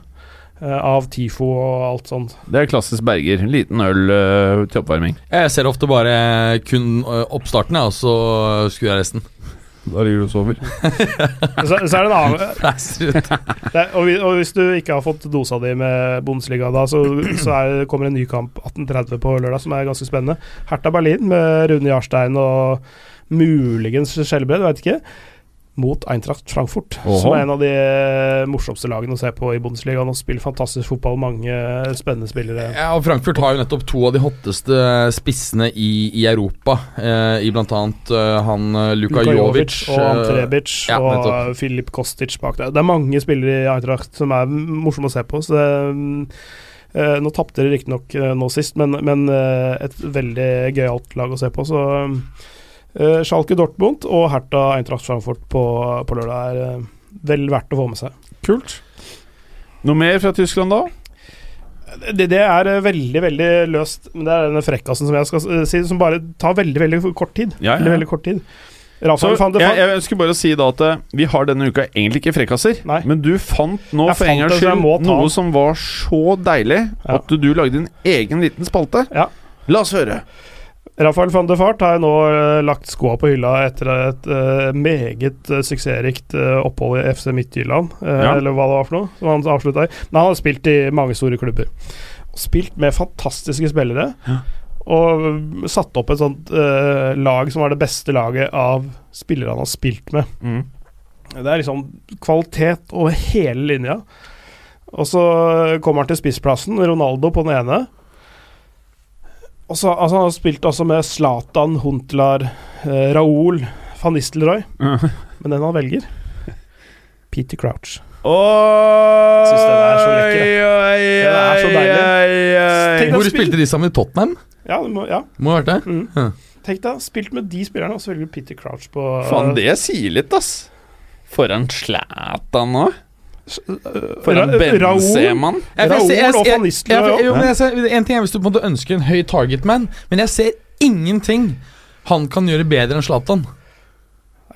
eh, av TIFO og alt sånt. Det er klassisk Berger. Liten øl øh, til oppvarming. Jeg ser ofte bare kun ø, oppstarten, og så skrur jeg resten. Da ligger du og sover. Så, så er det en annen det er, og, vi, og hvis du ikke har fått dosa di med Bundesliga da, så, så er, kommer en ny kamp 18.30 på lørdag som er ganske spennende. Hertha Berlin med Rune Jarstein og muligens Skjelbred, vet ikke. Mot Eintracht Frankfurt, Oho. som er en av de eh, morsomste lagene å se på i Bundesliga. Og spiller fantastisk fotball, mange eh, spennende spillere. Ja, og Frankfurt har jo nettopp to av de hotteste spissene i, i Europa. Eh, I blant annet eh, han eh, Luka, Luka Jovic. og Ante eh, Rebic ja, og nettopp. Filip Kostic bak der. Det er mange spillere i Eintracht som er morsomme å se på. Så det, eh, nå tapte de riktignok uh, nå sist, men, men eh, et veldig gøyalt lag å se på. Så uh, Schalke Dortmund og Hertha Eintracht Frankfurt på, på lørdag er uh, vel verdt å få med seg. Kult. Noe mer fra Tyskland da? Det, det er eh, veldig, veldig løst. Men det er denne frekkasen som jeg skal si, som bare tar veldig, veldig kort tid. Ja, Veldig, veldig kort tid. Så jeg, jeg ønsker bare si da at vi har denne uka egentlig ikke frekkaser. Nei. Men du fant nå Jeg for en gangs skyld noe som var så deilig Ja. at du lagde en egen liten spalte. Ja. La oss høre. Rafael van de Fart har nå eh, lagt skoa på hylla etter et uh, meget uh, suksessrikt uh, opphold i FC Midtjylland, uh, Ja. eller hva det var for noe, som han avslutta i. Men han har spilt i mange store klubber. Spilt med fantastiske spillere. Ja. Og satt opp et sånt eh, lag som var det beste laget av spillere han har spilt med. Mm. Det er liksom kvalitet over hele linja. Og så kommer han til spissplassen, Ronaldo på den ene. Og så, altså han har spilt også med Zlatan, Huntlar, eh, Raoul, van Nistelrooy. Men den han velger Peter Crouch. Oi, synes den er så lekker, Den er så deilig. Tenk Hvor spilte de sammen i Tottenham? Ja, det må, ja. Må ha vært det. Mm. Ja. Tenk deg, spilt med de spillerne, og så velger du Peter Crouch på Faen, det sier litt, ass. Foran Zlatan nå. eh, Foran Raoul, Raoul og van Nistelrooy. for- men jeg ser, en ting er hvis du på en måte ønsker en høy targetman, men jeg ser ingenting han kan gjøre bedre enn Zlatan.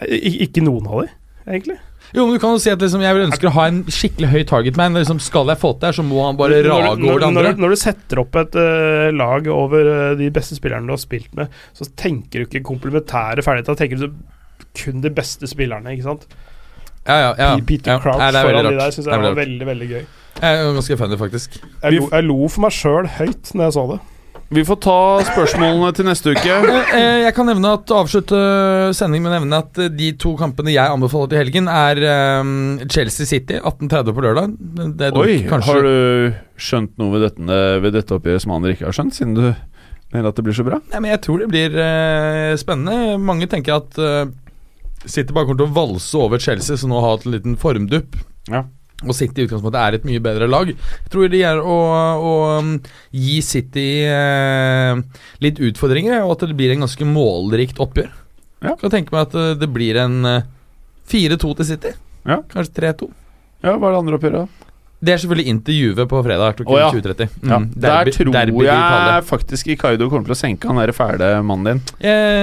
Ik ikke noen av dem, egentlig. Jo, men du kan jo si at liksom, jeg vil ønsker å ha en skikkelig høy targetman. Liksom, skal jeg få til det her, så må han bare Når- rage når, over det andre. når du setter opp et uh, lag over uh, de beste spillerne du har spilt med, så tenker du ikke komplementære ferdigheter, da tenker du kun de beste spillerne, ikke sant? Ja, ja, ja. Peter ja. Crouch veldig foran de der syns jeg var veldig veldig, gøy. Jeg er ganske funny, faktisk. Jeg lo, jeg lo for meg sjøl høyt når jeg så det. Vi får ta spørsmålene til neste uke. Eh, eh, Jeg kan nevne at avslutte sending med å nevne at eh, de to kampene jeg anbefaler til helgen, er eh, Chelsea City 18.30 på lørdag. Det Oi, kanskje har du skjønt noe ved dette, ved dette oppgjøret som andre ikke har skjønt, siden du mener at det blir så bra? Nei, men Jeg tror det blir spennende. Mange tenker at City bare kommer til å valse over Chelsea, som nå har hatt en liten formdupp. Ja. Og City i utgangspunktet er et mye bedre lag. Jeg tror det gjør å, å um, gi City eh, litt utfordringer, og at det blir en ganske målrikt oppgjør. Ja. Jeg kan tenke meg at eh, det blir en eh, 4-2 til City. Ja. Kanskje 3-2. Ja, Hva er det andre oppgjøret? da? Det er selvfølgelig intervjuet på fredag klokken Å, ja. 20.30. Mm, Ja, derby- Der tror derby jeg faktisk Ikaido kommer til å senke han der fæle mannen din.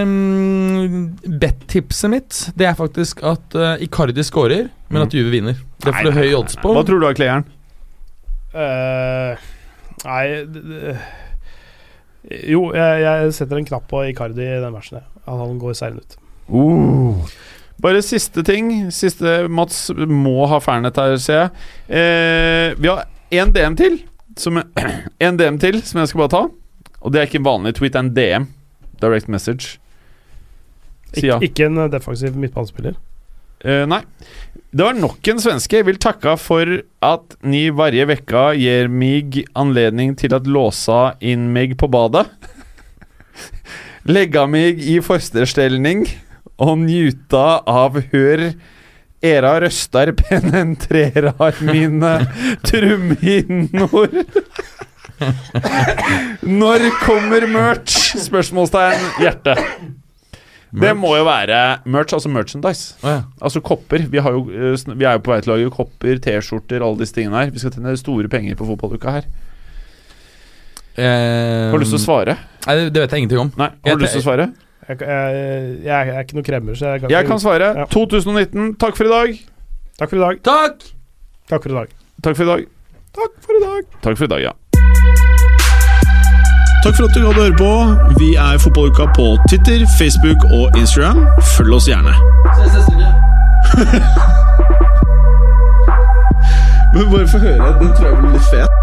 Um, Bet-tipset mitt Det er faktisk at uh, Icardi scorer, men at Juve vinner. Det du høye odds på. Hva tror du av Kleeren? Uh, nei det, det, Jo, jeg, jeg setter en knapp på Icardi i den matchen. jeg. At han går seirende ut. Uh. Bare siste ting. Siste Mats må ha Fernet her, ser jeg. Eh, vi har én DM til. Som en DM til som jeg skal bare ta. Og det er ikke en vanlig tweet, det er en DM. Direct message. Ik ja. Ikke en eh, defensiv midtbanespiller. Eh, nei. Det var nok en svenske. Jeg vil takke for at ni varje vekka gir meg anledning til å låse inn meg på badet. Legge meg i fosterstelling og njuta av hør era røster penetrerar mine trumhinnor. Når kommer merch? Spørsmålstegn hjerte. Det må jo være merch, altså merchandise. Oh, ja. Altså kopper. Vi, har jo, eh, vi er jo på vei til å lage kopper, T-skjorter, alle disse tingene her. Vi skal tjene store penger på fotballuka her. Eh, Har du lyst til å svare? Nei, det, vet jeg ingenting om. Nei, Jeg har du lyst til å svare? Jeg, jeg, jeg er ikke noe kremmer, så jeg kan Jeg kan svare. Ja. 2019. Takk for i dag. Takk for i dag. Takk! Takk for i dag. Takk for i dag. Takk for i dag. Takk for i dag, ja. Takk for at du gadd å høre på. Vi er Fotballuka på Twitter, Facebook og Instagram. Følg oss gjerne. Ses neste uke. Men bare få høre. Den tror jeg blir litt fet.